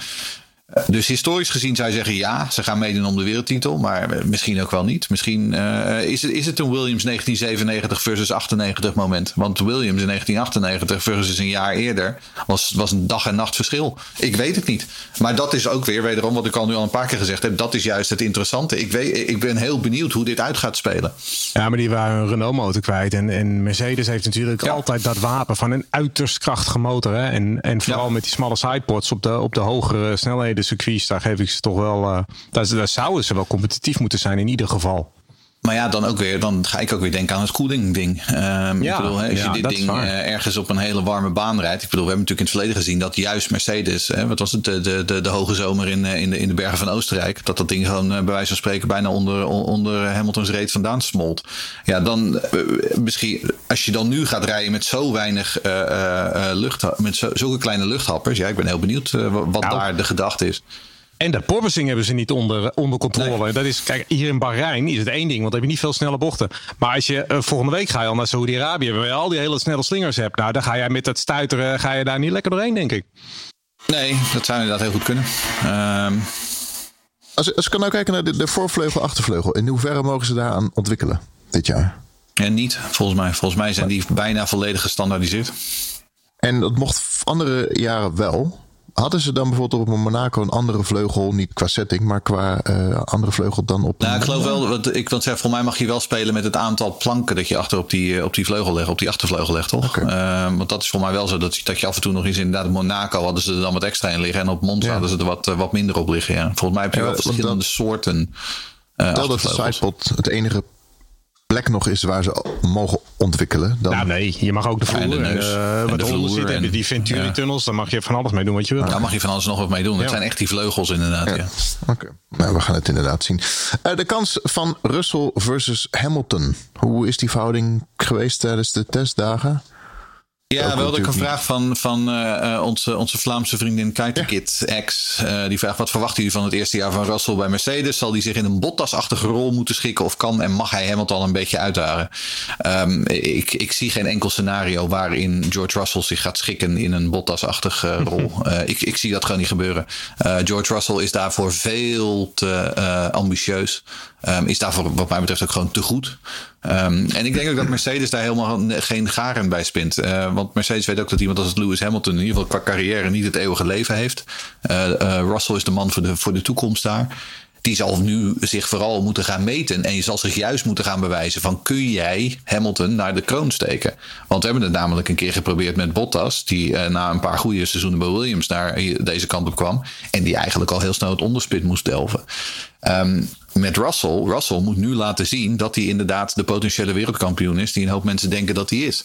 dus historisch gezien zou je zeggen ja, ze gaan meedoen om de wereldtitel. Maar misschien ook wel niet. Misschien uh, is, het, is het een Williams 1997 versus 98 moment. Want Williams in 1998 versus een jaar eerder was, was een dag en nacht verschil. Ik weet het niet. Maar dat is ook weer wederom wat ik al nu al een paar keer gezegd heb. Dat is juist het interessante. Ik, weet, ik ben heel benieuwd hoe dit uit gaat spelen. Ja, maar die waren een Renault motor kwijt. En, en Mercedes heeft natuurlijk ja. altijd dat wapen van een uiterst krachtige motor. Hè? En, en vooral ja. met die smalle sideports op de, op de hogere snelheden circuits, daar geef ik ze toch wel. Daar, daar zouden ze wel competitief moeten zijn in ieder geval. Maar ja, dan ook weer, dan ga ik ook weer denken aan het koeling ding. Um, ja, ik bedoel, hè, als ja, je dit ding uh, ergens op een hele warme baan rijdt. Ik bedoel, we hebben natuurlijk in het verleden gezien dat juist Mercedes, hè, wat was het, de, de, de, de hoge zomer in, in, de, in de bergen van Oostenrijk, dat dat ding gewoon uh, bij wijze van spreken bijna onder, onder Hamilton's reet vandaan smolt. Ja, dan uh, misschien, als je dan nu gaat rijden met zo weinig lucht, met zo, zulke kleine luchthappers. Ja, ik ben heel benieuwd wat nou, daar de gedachte is. En dat porpoising hebben ze niet onder, onder controle. Nee. Dat is, kijk, hier in Bahrein is het één ding, want dan heb je niet veel snelle bochten. Maar als je uh, volgende week ga je al naar Saudi-Arabië, waar je al die hele snelle slingers hebt. Nou, dan ga jij met dat stuiteren, ga je daar niet lekker doorheen, denk ik. Nee, dat zou inderdaad heel goed kunnen. Um... Als, als ik nou kijken naar de, de voorvleugel, achtervleugel, in hoeverre mogen ze daaraan ontwikkelen dit jaar? Ja, niet, volgens mij. Volgens mij zijn die bijna volledig gestandaardiseerd. En dat mocht andere jaren wel. Hadden ze dan bijvoorbeeld op Monaco een andere vleugel, niet qua setting, maar qua uh, andere vleugel dan op. Nou, ik geloof wel, want ik want zeg, voor mij mag je wel spelen met het aantal planken dat je achter op die, op die vleugel legt, op die achtervleugel legt, toch? Okay. Uh, want dat is voor mij wel zo dat, dat je af en toe nog eens inderdaad Monaco hadden ze er dan wat extra in liggen en op Monza ja. hadden ze er wat, uh, wat minder op liggen. Ja. Volgens mij heb je ja, wel verschillende dat, soorten. Stel dat de sidepod het enige plek nog is waar ze mogen ontwikkelen. Dan... Nou nee, je mag ook de vloer. Ja, uh, wat eronder zit, en, die Venturi-tunnels, daar mag je van alles mee doen wat je wil. Daar mag je van alles nog wat mee doen. Het zijn echt die vleugels inderdaad. Ja. Oké, okay. nou, we gaan het inderdaad zien. Uh, de kans van Russell versus Hamilton. Hoe is die verhouding geweest tijdens de testdagen? Ja, wel ook een vraag van, van uh, onze, onze Vlaamse vriendin Kite ja. X. Uh, die vraagt: wat verwachten jullie van het eerste jaar van Russell bij Mercedes? Zal hij zich in een Bottas-achtige rol moeten schikken? Of kan en mag hij Hamilton al een beetje uitdagen? Um, ik, ik zie geen enkel scenario waarin George Russell zich gaat schikken in een Bottas-achtige rol. ik, ik zie dat gewoon niet gebeuren. George Russell is daarvoor veel te ambitieus. Um, is daarvoor, wat mij betreft, ook gewoon te goed. Um, en ik denk ook dat Mercedes daar helemaal geen garen bij spint. Uh, want Mercedes weet ook dat iemand als Lewis Hamilton in ieder geval qua carrière niet het eeuwige leven heeft. Uh, uh, Russell is de man voor de, voor de toekomst daar. Die zal nu zich vooral moeten gaan meten. En je zal zich juist moeten gaan bewijzen van kun jij Hamilton naar de kroon steken. Want we hebben het namelijk een keer geprobeerd met Bottas. Die na een paar goede seizoenen bij Williams naar deze kant op kwam. En die eigenlijk al heel snel het onderspit moest delven. Um, met Russell. Russell moet nu laten zien dat hij inderdaad de potentiële wereldkampioen is. Die een hoop mensen denken dat hij is.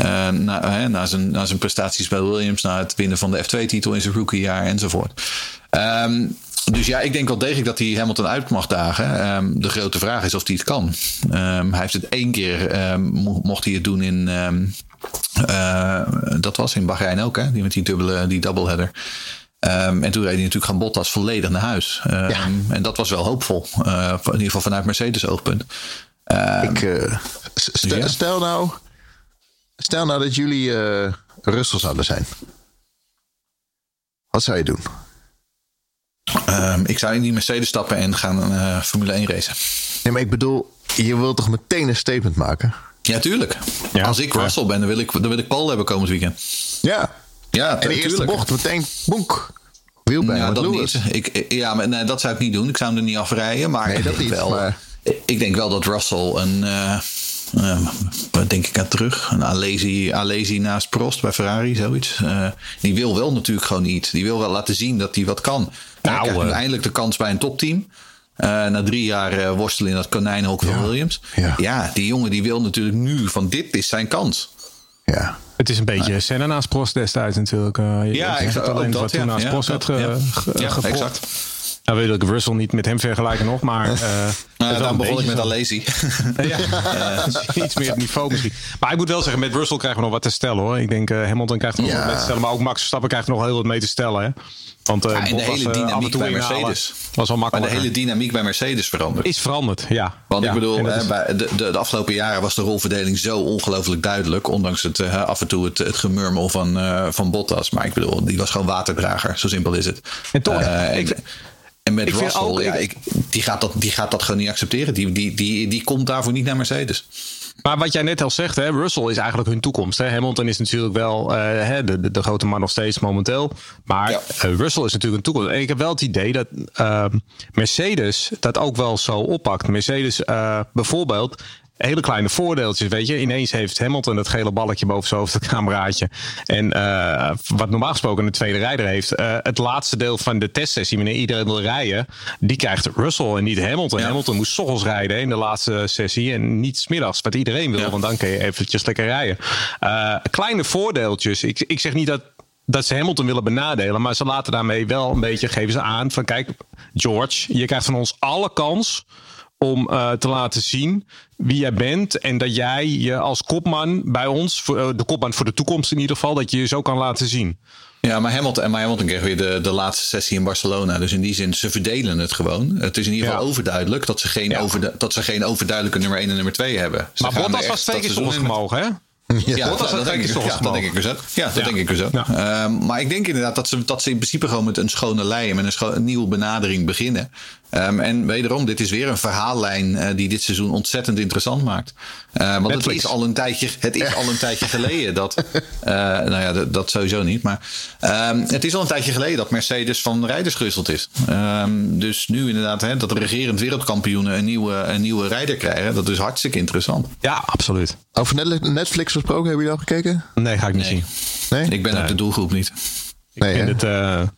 Uh, na, hè, na, zijn, na zijn prestaties bij Williams, na het winnen van de F2-titel in zijn rookiejaar enzovoort. Um, dus ja, ik denk wel degelijk dat hij Hamilton uit mag dagen. Um, de grote vraag is of hij het kan. Um, hij heeft het één keer, mocht hij het doen in. Uh, dat was in Bahrein ook, hè? Die met die dubbele, die doubleheader. Um, en toen reed hij natuurlijk gaan Bottas volledig naar huis. Um, ja. En dat was wel hoopvol. Uh, in ieder geval vanuit Mercedes oogpunt. Um, Ik, uh, stel, ja. stel, nou, stel nou dat jullie uh, Russell zouden zijn. Wat zou je doen? Ik zou in die Mercedes stappen en gaan Formule 1 racen. Nee, maar ik bedoel, je wilt toch meteen een statement maken? Ja, tuurlijk. Ja, Als ik Russell ben, dan wil ik, dan wil ik Paul hebben komend weekend. Ja, ja, en de eerste bocht meteen boek. Wielbijn ja, dat Lewis. niet. Ik, ja, maar nee, dat zou ik niet doen. Ik zou hem er niet afrijden. Maar, nee, dat niet, wel, maar... ik denk wel dat Russell een. Uh, uh, wat denk ik aan terug? Een Alesi, Alesi naast Prost bij Ferrari, zoiets. Uh, die wil wel natuurlijk gewoon niet. Die wil wel laten zien dat hij wat kan. Nou, hij krijgt nu eindelijk de kans bij een topteam. na drie jaar worstelen in dat konijnenhok van Williams. Ja. ja, die jongen die wil natuurlijk nu van dit is zijn kans. Ja. Het is een beetje ja. Senna naast Prost destijds natuurlijk. Uh, ja, ik het alleen dat, wat toen ja. naast Prost werd ge, ja, exact. Nou wil ik Russell niet met hem vergelijken nog, maar... Uh, nou, dan begon ik met Alesi. ja, uh, iets meer het niveau misschien. Maar ik moet wel zeggen, met Russell krijgen we nog wat te stellen hoor. Ik denk uh, Hamilton krijgt nog wat mee te stellen, maar ook Max Verstappen krijgt nog heel wat mee te stellen. Hè? Want uh, ja, en de hele dynamiek bij Mercedes. Was al makkelijk. Maar de hele dynamiek bij Mercedes veranderd. Is veranderd, ja. Want ja, ik bedoel, hè, bij de, de, de, afgelopen jaren was de rolverdeling zo ongelooflijk duidelijk. Ondanks het, af en toe het, het gemurmel van, van Bottas. Maar ik bedoel, die was gewoon waterdrager. Zo simpel is het. En toch, ik, en met Russell, ook, ja, ik, die, gaat dat, die gaat dat gewoon niet accepteren. Die, die, die, die komt daarvoor niet naar Mercedes. Maar wat jij net al zegt, hè, Russell is eigenlijk hun toekomst. Hè. Hamilton is natuurlijk wel uh, de, de, de, grote man nog steeds momenteel. Maar ja. uh, Russell is natuurlijk een toekomst. En ik heb wel het idee dat uh, Mercedes dat ook wel zo oppakt. Mercedes bijvoorbeeld hele kleine voordeeltjes, weet je. Ineens heeft Hamilton het gele balletje boven zijn hoofd, het cameraatje. En uh, wat normaal gesproken een tweede rijder heeft. Uh, het laatste deel van de testsessie, wanneer iedereen wil rijden, die krijgt Russell en niet Hamilton. Ja. Hamilton moest ochtends rijden in de laatste sessie en niet smiddags, wat iedereen wil, ja. want dan kun je eventjes lekker rijden. Uh, kleine voordeeltjes. Ik, ik zeg niet dat dat ze Hamilton willen benadelen. Maar ze laten daarmee wel een beetje, geven ze aan van kijk, George, je krijgt van ons alle kans om uh, te laten zien wie jij bent. En dat jij je als kopman bij ons, voor, uh, de kopman voor de toekomst in ieder geval, dat je je zo kan laten zien. Ja, maar Hamilton, maar Hamilton kreeg weer de, de laatste sessie in Barcelona. Dus in die zin, ze verdelen het gewoon. Het is in ieder geval ja. overduidelijk dat ze, geen ja. over, dat ze geen overduidelijke nummer 1 en nummer 2 hebben. Ze maar Bottas was twee keer gemogen, hè? Ja, ja, dat, dat, denk ik, ja, dat denk ik dus ook. Ja, dat ja. denk ik dus ook. Ja. Um, maar ik denk inderdaad dat ze, dat ze in principe gewoon met een schone lei en met een, scho- een nieuwe benadering beginnen. Um, en wederom, dit is weer een verhaallijn uh, die dit seizoen ontzettend interessant maakt. Uh, want Netflix. het is al een tijdje, het is al een tijdje geleden dat. Uh, nou ja, dat, dat, sowieso niet. Maar um, het is al een tijdje geleden dat Mercedes van rijders gewisseld is. Um, dus nu inderdaad, hè, dat de regerend wereldkampioenen een nieuwe, een nieuwe rijder krijgen. Dat is hartstikke interessant. Ja, absoluut. Over Netflix gesproken, hebben jullie al gekeken? Nee, ga ik niet nee. zien. Nee? Ik ben nee. ook de doelgroep niet. Ik nee, vind hè? het.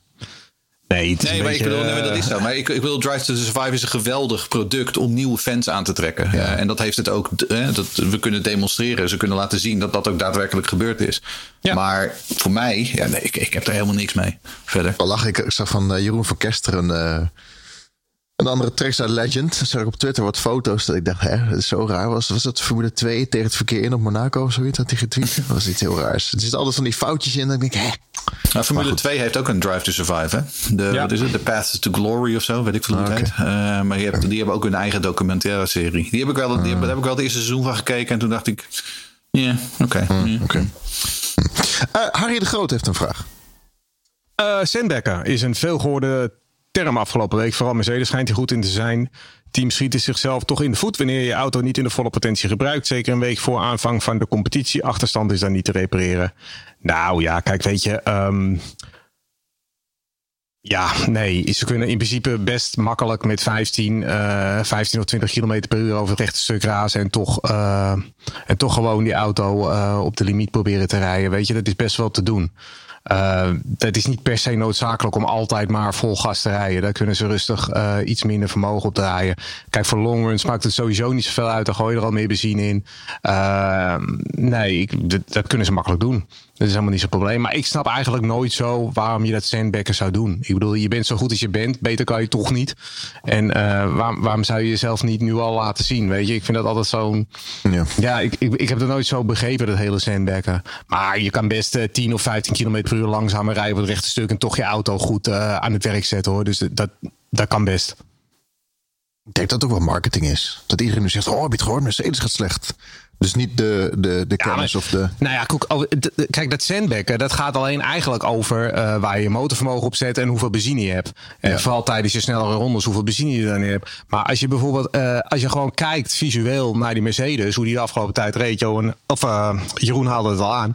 Nee, het nee maar beetje, ik bedoel, nee, dat is zo. Maar ik, ik bedoel, Drive to Survive is een geweldig product om nieuwe fans aan te trekken. Ja. Uh, en dat heeft het ook. Uh, dat, we kunnen demonstreren. Ze kunnen laten zien dat dat ook daadwerkelijk gebeurd is. Ja. Maar voor mij, ja, nee, ik, ik heb er helemaal niks mee. Verder. Al lach ik, ik zag van uh, Jeroen van Kesteren Een andere Trexta Legend. Zag ik op Twitter wat foto's. Dat ik dacht, hè, dat is zo raar. Was, was dat Formule 2 tegen het verkeer in op Monaco of zoiets? Had hij getweet? Dat was iets heel raars. Er zitten altijd van die foutjes in. Dat ik denk, hè. Nou, Formule 2 heeft ook een Drive to Survive. Hè? De, Ja. wat is het? The Path to Glory of zo, weet ik veel hoe het heet. Eh, maar je hebt, die hebben ook hun eigen documentaire serie. Die heb ik wel, die heb, daar heb ik wel het eerste seizoen van gekeken. En toen dacht ik, ja, oké. ja. Oké. Eh, Harry de Groot heeft een vraag. Eh Sandbecker is een veelgehoorde term afgelopen week. Vooral Mercedes schijnt hij goed in te zijn. Teams schieten zichzelf toch in de voet wanneer je auto niet in de volle potentie gebruikt. Zeker een week voor aanvang van de competitie. Achterstand is dan niet te repareren. Nou ja, kijk, weet je. ehm, ja, nee. Ze kunnen in principe best makkelijk met 15, eh 15 of 20 kilometer per uur over het rechte stuk razen. En toch, eh, en toch gewoon die auto eh, op de limiet proberen te rijden. Weet je, dat is best wel te doen. Uh, het is niet per se noodzakelijk om altijd maar vol gas te rijden. Daar kunnen ze rustig uh, iets minder vermogen op draaien. Kijk, voor longruns maakt het sowieso niet zoveel uit. Dan gooi je er al meer benzine in. Uh, nee, ik, dat, dat, kunnen ze makkelijk doen. Dat is helemaal niet zo'n probleem. Maar ik snap eigenlijk nooit zo waarom je dat sandbacken zou doen. Ik bedoel, je bent zo goed als je bent. Beter kan je toch niet. En uh, waarom, waarom zou je jezelf niet nu al laten zien? Weet je, ik vind dat altijd zo'n... Ja, ja ik, ik, ik heb het nooit zo begrepen, dat hele sandbacken. Maar je kan best uh, 10 of 15 kilometer per uur langzamer rijden op het rechte stuk... en toch je auto goed uh, aan het werk zetten, hoor. Dus dat, dat kan best. Ik denk dat het ook wel marketing is. Dat iedereen nu zegt, oh, heb je het gehoord? Mercedes gaat slecht. Dus niet de, de, de kennis ja, of de... Nou ja, kijk, dat sandbacken, dat gaat alleen eigenlijk over uh, waar je je motorvermogen op zet en hoeveel benzine je hebt. En ja. vooral tijdens je snellere rondes, hoeveel benzine je dan hebt. Maar als je bijvoorbeeld, uh, als je gewoon kijkt visueel naar die Mercedes, hoe die de afgelopen tijd reed, Johan, of uh, Jeroen haalde het al aan,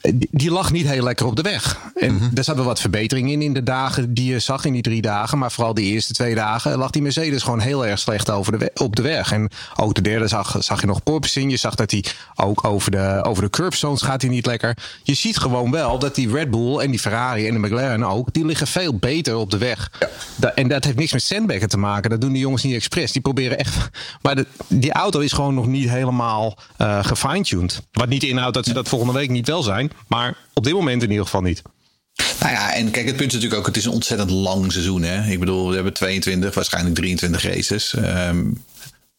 die, die, lag niet heel lekker op de weg. En mm -hmm. er zat wel wat verbetering in in de dagen die je zag in die drie dagen. Maar vooral de eerste twee dagen lag die Mercedes gewoon heel erg slecht over de op de weg. En ook de derde zag, zag je nog in. Je zag dat hij ook over de, over de curb zones gaat hij niet lekker. Je ziet gewoon wel dat die Red Bull en die Ferrari en de McLaren ook, die liggen veel beter op de weg. Ja. En dat heeft niks met sandbacken te maken. Dat doen die jongens niet expres. Die proberen echt. Maar de, die auto is gewoon nog niet helemaal uh, gefine-tuned. Wat niet inhoudt dat ze dat volgende week niet wel zijn. Maar op dit moment in ieder geval niet. Nou ja, en kijk, het punt is natuurlijk ook, het is een ontzettend lang seizoen. Hè? Ik bedoel, we hebben 22, waarschijnlijk 23 races. Um,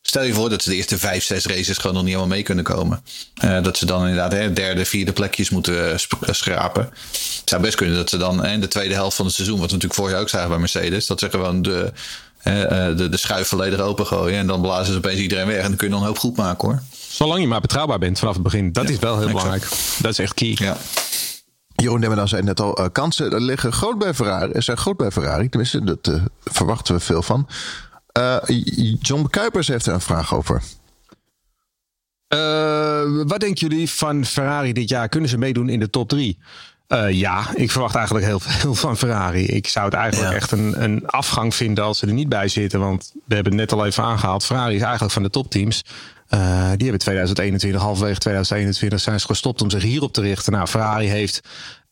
Stel je voor dat ze de eerste vijf, zes races gewoon nog niet helemaal mee kunnen komen. Uh, dat ze dan inderdaad hè, derde, vierde plekjes moeten schrapen. Het zou best kunnen dat ze dan in de tweede helft van het seizoen, wat we natuurlijk vorig jaar ook zagen bij Mercedes, dat ze gewoon de, uh, de, de schuif volledig opengooien. En dan blazen ze opeens iedereen weg. En dan kun je nog een hoop goed maken hoor. Zolang je maar betrouwbaar bent vanaf het begin. Dat ja, is wel heel exact. belangrijk. Dat is echt key. Ja. Jeroen Demmerdan zei net al, uh, kansen liggen groot bij Ferrari. Er zijn groot bij Ferrari. Tenminste, dat uh, verwachten we veel van. Uh, John Kuipers heeft er een vraag over. Uh, wat denken jullie van Ferrari dit jaar? Kunnen ze meedoen in de top 3? Uh, ja, ik verwacht eigenlijk heel veel van Ferrari. Ik zou het eigenlijk ja. echt een, een afgang vinden als ze er niet bij zitten. Want we hebben het net al even aangehaald. Ferrari is eigenlijk van de topteams. Uh, die hebben 2021, halverwege 2021 zijn ze gestopt om zich hierop te richten. Nou, Ferrari heeft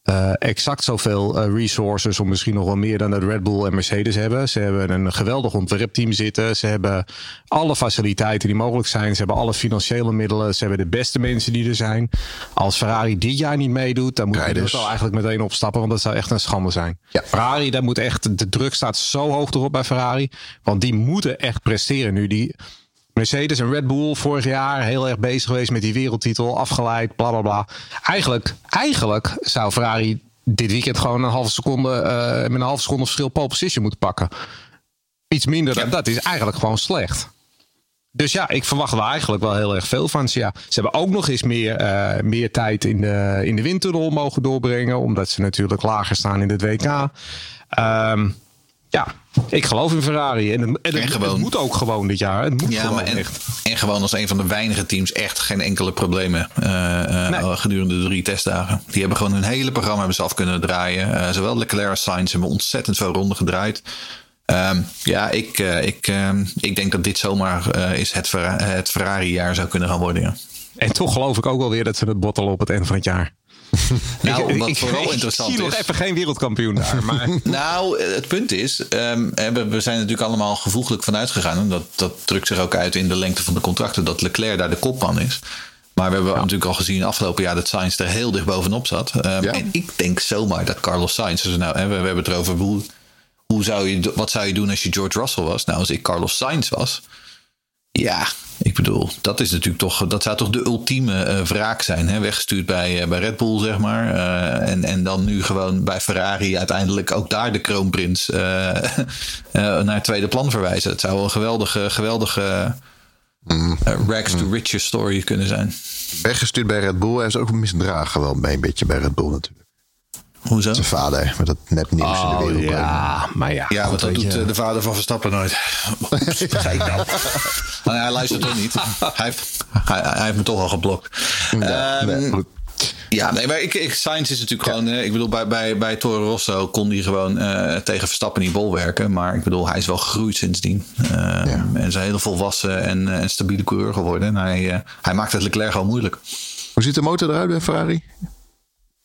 uh, exact zoveel uh, resources, om misschien nog wel meer dan dat Red Bull en Mercedes hebben. Ze hebben een geweldig ontwerpteam zitten. Ze hebben alle faciliteiten die mogelijk zijn. Ze hebben alle financiële middelen. Ze hebben de beste mensen die er zijn. Als Ferrari dit jaar niet meedoet, dan moet je dus al eigenlijk meteen opstappen, want dat zou echt een schande zijn. Ja. Ferrari, daar moet echt, de druk staat zo hoog erop bij Ferrari, want die moeten echt presteren nu. Die Mercedes en Red Bull vorig jaar heel erg bezig geweest met die wereldtitel, afgeleid, bla bla bla. Eigenlijk, eigenlijk zou Ferrari dit weekend gewoon een halve seconde, uh, met een halve seconde verschil pole position moeten pakken. Iets minder dan ja. dat is eigenlijk gewoon slecht. Dus ja, ik verwacht er eigenlijk wel heel erg veel van ze. Ja, ze hebben ook nog eens meer, uh, meer tijd in de, in de windtunnel mogen doorbrengen, omdat ze natuurlijk lager staan in het WK. Um, ja, ik geloof in Ferrari. En, het, en, en gewoon, het moet ook gewoon dit jaar. Het moet ja, gewoon maar en, echt. en gewoon als een van de weinige teams echt geen enkele problemen uh, uh, nee. gedurende de drie testdagen. Die hebben gewoon hun hele programma hebben ze af kunnen draaien. Uh, zowel Leclerc als Sainz hebben ontzettend veel ronden gedraaid. Um, ja, ik, ik, ik denk dat dit zomaar is het, het Ferrari-jaar zou kunnen gaan worden. Ja. En toch geloof ik ook wel weer dat ze het bottelen op het eind van het jaar. Nou, ik, vooral ik, interessant ik zie is. nog even geen wereldkampioen daar. Maar... nou, het punt is, um, we zijn natuurlijk allemaal gevoeglijk vanuit gegaan. En dat, dat drukt zich ook uit in de lengte van de contracten, dat Leclerc daar de kopman is. Maar we hebben ja. natuurlijk al gezien afgelopen jaar dat Sainz er heel dicht bovenop zat. Um, ja. En ik denk zomaar dat Carlos Sainz, dus nou, we, we hebben het erover hoe, hoe zou je, wat zou je doen als je George Russell was? Nou, als ik Carlos Sainz was. Ja, ik bedoel, dat is natuurlijk toch, dat zou toch de ultieme uh, wraak zijn. Hè? Weggestuurd bij, uh, bij Red Bull, zeg maar. Uh, en, en dan nu gewoon bij Ferrari uiteindelijk ook daar de kroonprins naar het tweede plan verwijzen. Het zou een geweldige, geweldige mm. rags to riches story kunnen zijn. Weggestuurd bij Red Bull. Hij is ook misdragen wel een beetje bij Red Bull natuurlijk. Hoezo? Zijn vader, met dat net nieuws oh, in de wereld Ja, maar ja. Ja, want dat doet je... de vader van Verstappen nooit. Begrijp nou. nou hij luistert toch niet. Hij heeft, hij, hij, heeft me toch al geblokt. Ja, um, nee, ja, nee, maar ik, ik, Sainz is natuurlijk gewoon. Uh, ik bedoel, bij, bij, bij Toro Rosso kon hij gewoon uh, tegen Verstappen in die bol werken. Maar ik bedoel, hij is wel gegroeid sindsdien. Uh, ja. En is een hele volwassen en, en stabiele coureur geworden. En hij, hij maakt het Leclerc al moeilijk. Hoe ziet de motor eruit bij Ferrari?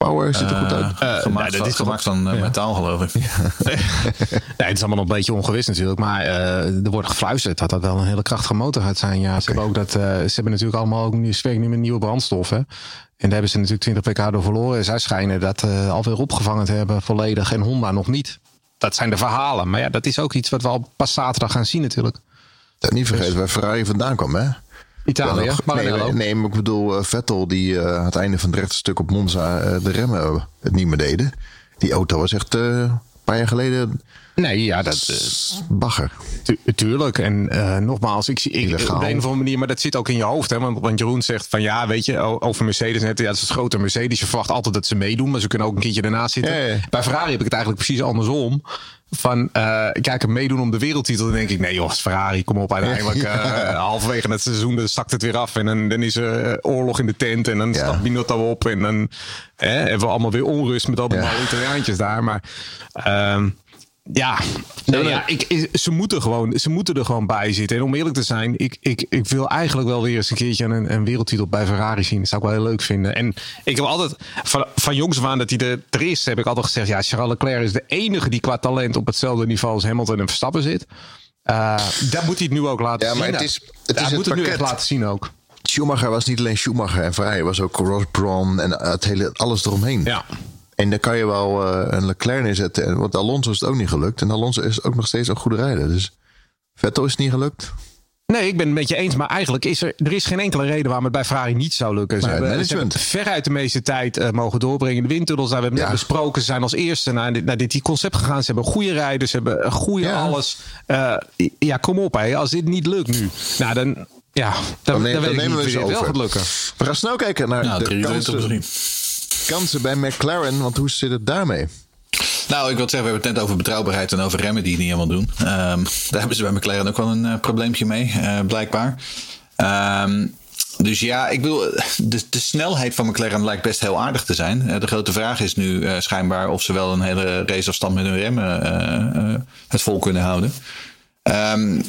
Power ziet er goed uit. Uh, gemaakt, nee, dat is gemaakt van uh, metaal, geloof ik. nee, het is allemaal nog een beetje ongewis natuurlijk. Maar uh, er wordt gefluisterd dat dat wel een hele krachtige motor gaat zijn. Ja, okay. ze, hebben ook dat, ze hebben natuurlijk allemaal ook nu, nu met nieuwe brandstoffen. En daar hebben ze natuurlijk 20 pk door verloren. Zij schijnen dat alweer opgevangen te hebben volledig. En Honda nog niet. Dat zijn de verhalen. Maar ja, dat is ook iets wat we al pas zaterdag gaan zien natuurlijk. Dat niet vergeten waar Ferrari vandaan kwam, hè? Italië, ja, nee, nee, nee, maar ik bedoel, uh, Vettel die uh, aan het einde van het rechte stuk op Monza uh, de remmen het niet meer deden. Die auto was echt een paar jaar geleden. Nee, ja, dat. bagger. Tu tuurlijk. En nogmaals, ik zie ik, op een of andere manier, maar dat zit ook in je hoofd. Hè? Want, want Jeroen zegt van ja, weet je, over Mercedes net. Ja, het is een grote Mercedes. Je verwacht altijd dat ze meedoen, maar ze kunnen ook een keertje ernaast zitten. Bij Ferrari heb ik het eigenlijk precies andersom van uh, kijk, meedoen om de wereldtitel. Dan denk ik, nee joh, Ferrari, kom op. Uiteindelijk uh, halverwege het seizoen dan zakt het weer af. En dan, dan is er uh, oorlog in de tent. En dan ja. staat Binotto op. En dan eh, hebben we allemaal weer onrust met al die ja. Italiaantjes daar. Maar uh, ja, nee, ja ik, ze, moeten gewoon, ze moeten er gewoon bij zitten. En om eerlijk te zijn, ik, ik, ik wil eigenlijk wel weer eens een keertje een, een wereldtitel bij Ferrari zien. Dat zou ik wel heel leuk vinden. En ik heb altijd, van, van jongs af aan dat hij er, er is, heb ik altijd gezegd: ja, Charles Leclerc is de enige die qua talent op hetzelfde niveau als Hamilton en Verstappen zit. Uh, dat moet hij het nu ook laten ja, zien. Maar het is, het hij is moet het, het nu echt laten zien ook. Schumacher was niet alleen Schumacher en Ferrari, was ook Ross Brawn en het hele, alles eromheen. Ja. En dan kan je wel uh, een Leclerc neerzetten. Want Alonso is het ook niet gelukt. En Alonso is ook nog steeds een goede rijder. Dus Vettel is het niet gelukt. Nee, ik ben het met je eens. Maar eigenlijk is er, er is geen enkele reden waarom het bij Ferrari niet zou lukken. Ze, hebben, ze management. hebben veruit de meeste tijd uh, mogen doorbrengen. De windtunnels, daar hebben we net besproken. Ze zijn als eerste naar dit, naar dit die concept gegaan. Ze hebben goede rijders, ze hebben een goede Ja. alles. Uh, ja, kom op. Hè. Als dit niet lukt nu, nou dan... Ja, dan, neem- dan, weet dan ik nemen niet we ze wel over. gaat lukken. We gaan snel kijken naar Nou, de 23 op kansen, drie. Kansen bij McLaren. Want hoe zit het daarmee? Nou, ik wil zeggen, we hebben het net over betrouwbaarheid en over remmen die het niet helemaal doen. Ehm, daar hebben ze bij McLaren ook wel een eh, probleempje mee, eh, blijkbaar. Ehm, dus ja, ik bedoel, de, snelheid van McLaren lijkt best heel aardig te zijn. Eh, de grote vraag is nu schijnbaar of ze wel een hele raceafstand met hun remmen het vol kunnen houden. Ehm,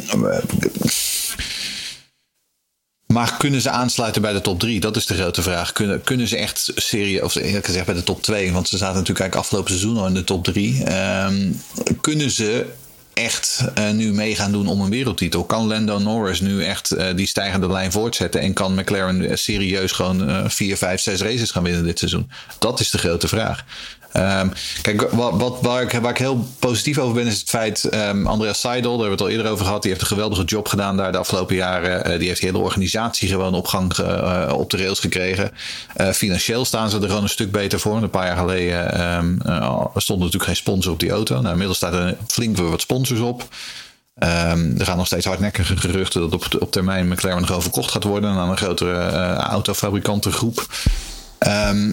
maar kunnen ze aansluiten bij de top 3? Dat is de grote vraag. Kunnen, kunnen ze echt serie, of eerlijk gezegd bij de top 2, want ze zaten natuurlijk eigenlijk afgelopen seizoen al in de top 3. Ehm, kunnen ze echt eh, nu mee gaan doen om een wereldtitel? Kan Lando Norris nu echt eh, die stijgende lijn voortzetten? En kan McLaren serieus gewoon eh 4, 5, 6 races gaan winnen dit seizoen? Dat is de grote vraag. Ehm, kijk, wat, wat, waar, ik, heel positief over ben, is het feit. ehm Andreas Seidel, daar hebben we het al eerder over gehad. Die heeft een geweldige job gedaan daar de afgelopen jaren. Eh, die heeft de hele organisatie gewoon op gang eh, op de rails gekregen. Eh, financieel staan ze er gewoon een stuk beter voor. Een paar jaar geleden ehm, eh, stond natuurlijk geen sponsor op die auto. Nou, inmiddels staat er flink weer wat sponsors op. Er gaan nog steeds hardnekkige geruchten dat op, op termijn McLaren nog overkocht gaat worden aan een grotere autofabrikantengroep. Ehm,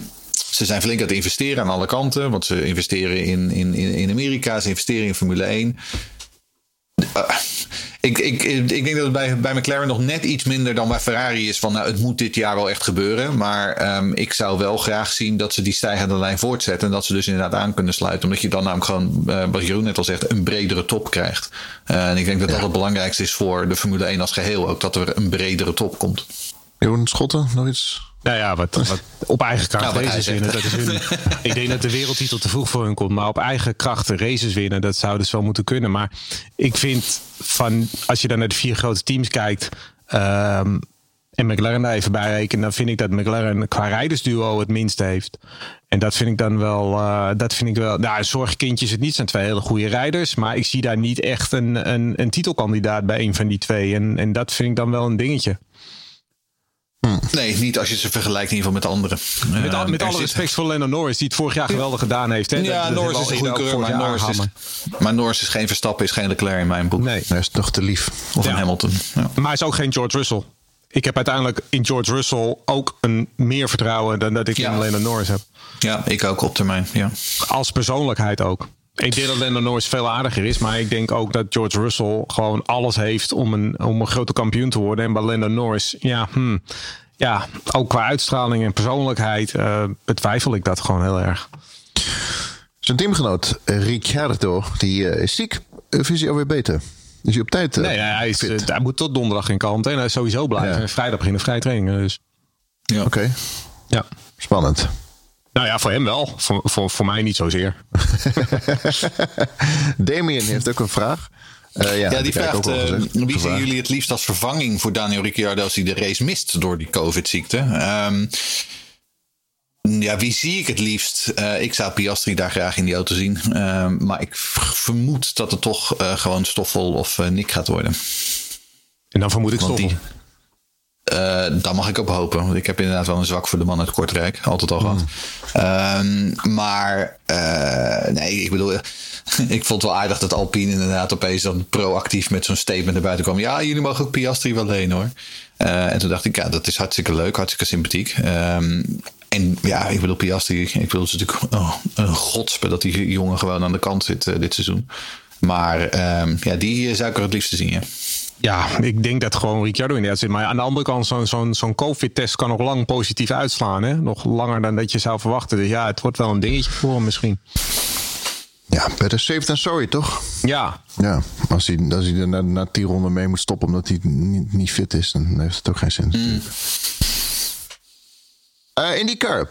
ze zijn flink aan het investeren aan alle kanten. Want ze investeren in, in, in Amerika, ze investeren in Formule 1. Eh, ik, ik, ik denk dat het bij, bij McLaren nog net iets minder dan bij Ferrari is. Van nou, het moet dit jaar wel echt gebeuren. Maar ehm, ik zou wel graag zien dat ze die stijgende lijn voortzetten. En dat ze dus inderdaad aan kunnen sluiten. Omdat je dan namelijk gewoon, eh, wat Jeroen net al zegt, een bredere top krijgt. Eh, en ik denk dat dat het belangrijkste is voor de Formule 1 als geheel. Ook dat er een bredere top komt. Jeroen Schotten, nog iets? Nou ja, wat, wat op eigen kracht Nou, races winnen, dat is hun. ik denk dat de wereldtitel te vroeg voor hun komt. Maar op eigen kracht races winnen, dat zou dus wel moeten kunnen. Maar ik vind van, als je dan naar de vier grote teams kijkt. ehm, en McLaren daar even bij rekenen, dan vind ik dat McLaren qua rijdersduo het minste heeft. En dat vind ik dan wel, uh, dat vind ik wel, nou, zorgkindjes het niet, zijn twee hele goede rijders. Maar ik zie daar niet echt een, een, een titelkandidaat bij een van die twee. En, en dat vind ik dan wel een dingetje. Hm. Nee, niet als je ze vergelijkt in ieder geval met anderen. Met, al, met alle respect voor Lennon Norris, die het vorig jaar geweldig gedaan heeft. Hè? Ja, dat, Norris is een goede keur, maar Norris is, maar Norris is geen Verstappen, is geen Leclerc in mijn boek. Nee, hij is toch te lief. Of ja. een Hamilton. Ja. Maar hij is ook geen George Russell. Ik heb uiteindelijk in George Russell ook een meer vertrouwen dan dat ik ja. in Lennon Norris heb. Ja, ik ook op termijn. Ja. Als persoonlijkheid ook. Ik denk dat Lennon Norris veel aardiger is. Maar ik denk ook dat George Russell gewoon alles heeft om een, om een grote kampioen te worden. En bij Lennon Norris, ja, hmm, ja ook qua uitstraling en persoonlijkheid uh, betwijfel ik dat gewoon heel erg. Zijn teamgenoot Ricciardo, die uh, is ziek. Of is hij alweer beter? Is hij op tijd? Uh, nee, hij, is, hij moet tot donderdag in kant. En hij is sowieso blijven. Ja. En vrijdag beginnen vrij trainingen. Dus. Ja. Oké. Okay. Ja. Spannend. Nou ja, voor hem wel. Voor, voor, voor mij niet zozeer. Damien heeft ook een vraag. Uh, ja, ja, die vraagt: uh, wie zien jullie het liefst als vervanging voor Daniel Ricciardo als hij de race mist door die COVID-ziekte? Um, ja, wie zie ik het liefst? Uh, ik zou Piastri daar graag in die auto zien. maar ik vermoed dat het toch gewoon Stoffel of Nick gaat worden. En dan vermoed ik Stoffel. Die, uh, daar mag ik op hopen. Want ik heb inderdaad wel een zwak voor de man uit Kortrijk. Altijd al gehad. Mm. Um, maar uh, nee, ik bedoel, ik vond het wel aardig dat Alpine inderdaad opeens dan proactief met zo'n statement naar buiten kwam. Ja, jullie mogen ook Piastri wel lenen hoor. Uh, en toen dacht ik, ja, dat is hartstikke leuk, hartstikke sympathiek. Um, en ja, ik bedoel, Piastri, ik wil natuurlijk oh, een godspe dat die jongen gewoon aan de kant zit dit seizoen. Maar um, ja, die zou ik er het liefst zien, ja. Ja, ik denk dat gewoon Ricciardo inderdaad zit. Maar aan de andere kant, zo'n zo'n zo'n COVID-test kan nog lang positief uitslaan. Hè? Nog langer dan dat je zou verwachten. Dus ja, het wordt wel een dingetje voor hem misschien. Ja, better safe than sorry, toch? Ja. Ja, als hij, als hij er na, na tien ronden mee moet stoppen omdat hij niet, niet fit is, dan heeft het ook geen zin. Mm. Uh, IndyCar.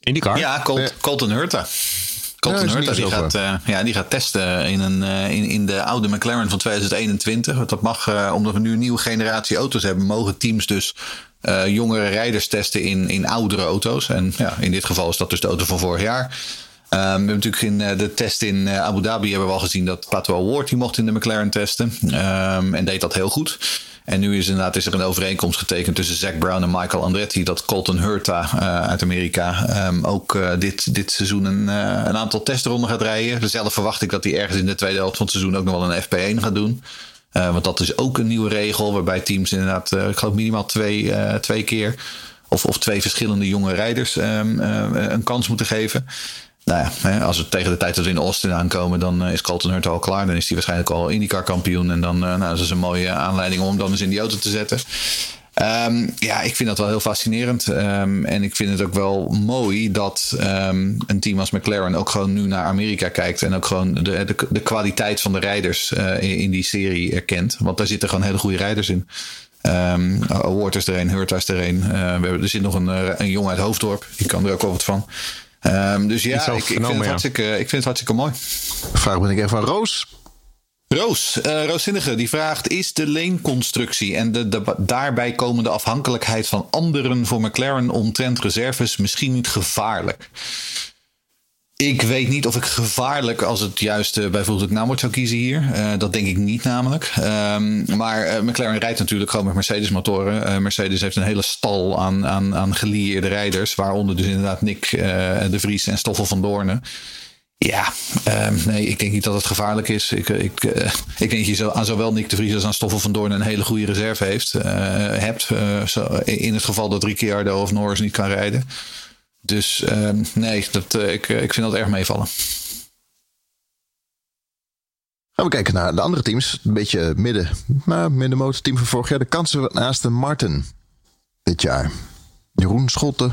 IndyCar? Ja, Colt, Colton Hurta. Colton ja, die gaat, uh, ja, die gaat testen in, een, uh, in, in de oude McLaren van 2021. Dat mag, uh, omdat we nu een nieuwe generatie auto's hebben, mogen teams dus jongere rijders testen in, in oudere auto's. En ja, in dit geval is dat dus de auto van vorig jaar. Um, we hebben natuurlijk in de test in Abu Dhabi hebben we al gezien dat Pato Award die mocht in de McLaren testen. Um, en deed dat heel goed. En nu is inderdaad is er een overeenkomst getekend tussen Zack Brown en Michael Andretti. Dat Colton Hurta uh, uit Amerika um, ook uh, dit, dit seizoen een, uh, een aantal testronden gaat rijden. Zelf verwacht ik dat hij ergens in de tweede helft van het seizoen ook nog wel een FP1 gaat doen. want dat is ook een nieuwe regel waarbij teams inderdaad, ik geloof minimaal twee, twee keer of, of twee verschillende jonge rijders um, een kans moeten geven nou ja, als we tegen de tijd dat we in Austin aankomen, dan eh, is Colton Hurt al klaar. Dan is hij waarschijnlijk al IndyCar kampioen. En dan uh, nou, dat is een mooie aanleiding om hem dan eens in die auto te zetten. Um, ja, ik vind dat wel heel fascinerend. Um, en ik vind het ook wel mooi dat um, een team als McLaren ook gewoon nu naar Amerika kijkt. En ook gewoon de, de, de kwaliteit van de rijders uh, in, die serie erkent. Want daar zitten gewoon hele goede rijders in. Um, is er een, is er een. We hebben, er zit nog een, een jongen uit Hoofddorp. Die kan er ook wel wat van. Um, dus ja, ik, ik, vind het hartstikke, ik vind het hartstikke mooi. Vraag ben ik even van Roos. Roos, uh, Rooszinnige, die vraagt: Is de leenconstructie en de, de, daarbij komende afhankelijkheid van anderen voor McLaren omtrent reserves misschien niet gevaarlijk? Ik weet niet of ik gevaarlijk als het juiste uh, bijvoorbeeld Namor zou kiezen hier. Uh, dat denk ik niet namelijk. Um, maar uh, McLaren rijdt natuurlijk gewoon met Mercedes motoren. Mercedes heeft een hele stal aan, aan, aan gelieerde rijders. Waaronder dus inderdaad Nick de Vries en Stoffel van Doornen. Ja, um, nee, ik denk niet dat het gevaarlijk is. Ik, ik, ik denk dat je aan zowel Nick de Vries als aan Stoffel van Doornen een hele goede reserve heeft, hebt. In het geval dat Ricciardo of Norris niet kan rijden. Dus uh, nee, dat, uh, ik, ik vind dat erg meevallen. Gaan we kijken naar de andere teams. Een beetje midden, maar middenmotorteam van vorig jaar. De kansen van Aston Martin dit jaar. Jeroen Schotten,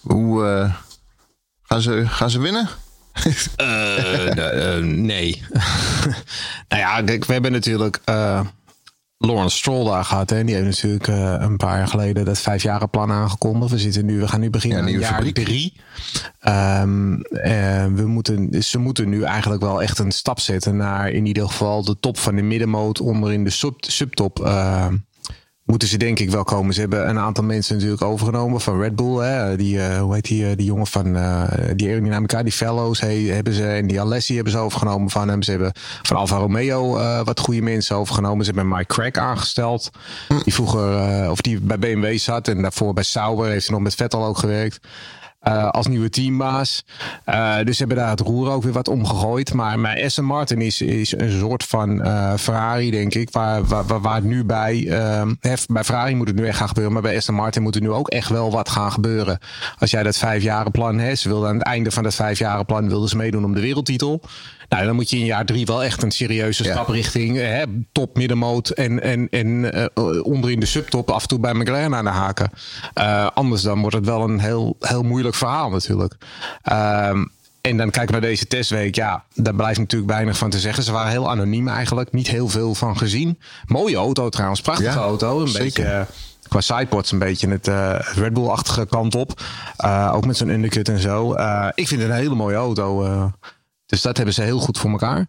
hoe uh, gaan, ze, gaan ze winnen? nee. nou ja, kijk, we hebben natuurlijk Lawrence Stroll daar gehad. Hè? Die heeft natuurlijk uh, een paar jaar geleden dat plan aangekondigd. We, zitten nu, we gaan nu beginnen ja, aan jaar fabriek. drie. Um, uh, we moeten, ze moeten nu eigenlijk wel echt een stap zetten naar in ieder geval de top van de middenmoot onder in de sub, subtop. Moeten ze denk ik wel komen. Ze hebben een aantal mensen natuurlijk overgenomen van Red Bull. Hè? Die, uh, hoe heet die, die jongen van uh, die aerodynamica, die Fellows hey, hebben ze. En die Alessi hebben ze overgenomen van hem. Ze hebben van Alfa Romeo wat goede mensen overgenomen. Ze hebben Mike Crack aangesteld. Die vroeger, of die bij BMW zat. En daarvoor bij Sauber heeft hij nog met Vettel ook gewerkt. Uh, als nieuwe teambaas. Uh, dus hebben daar het roer ook weer wat omgegooid. Maar, maar Aston Martin is, is een soort van uh, Ferrari, denk ik. Waar, waar, waar het nu bij. bij Ferrari moet het nu echt gaan gebeuren. Maar bij Aston Martin moet er nu ook echt wel wat gaan gebeuren. Als jij dat vijfjarenplan hebt. Ze wilden aan het einde van dat vijfjarenplan wilden ze meedoen om de wereldtitel. Nou, dan moet je in jaar drie wel echt een serieuze stap richting hè, top, middenmoot en, en, en uh, onder in de subtop af en toe bij McLaren aan de haken. Uh, anders dan wordt het wel een heel, heel moeilijk verhaal natuurlijk. Uh, en dan kijken we naar deze testweek. Ja, daar blijft natuurlijk weinig van te zeggen. Ze waren heel anoniem eigenlijk. Niet heel veel van gezien. Mooie auto trouwens. Prachtige ja, auto. Een zeker. beetje qua sidepods een beetje het uh, Red Bull-achtige kant op. Uh, ook met zo'n undercut en zo. Uh, ik vind het een hele mooie auto. Dus dat hebben ze heel goed voor elkaar.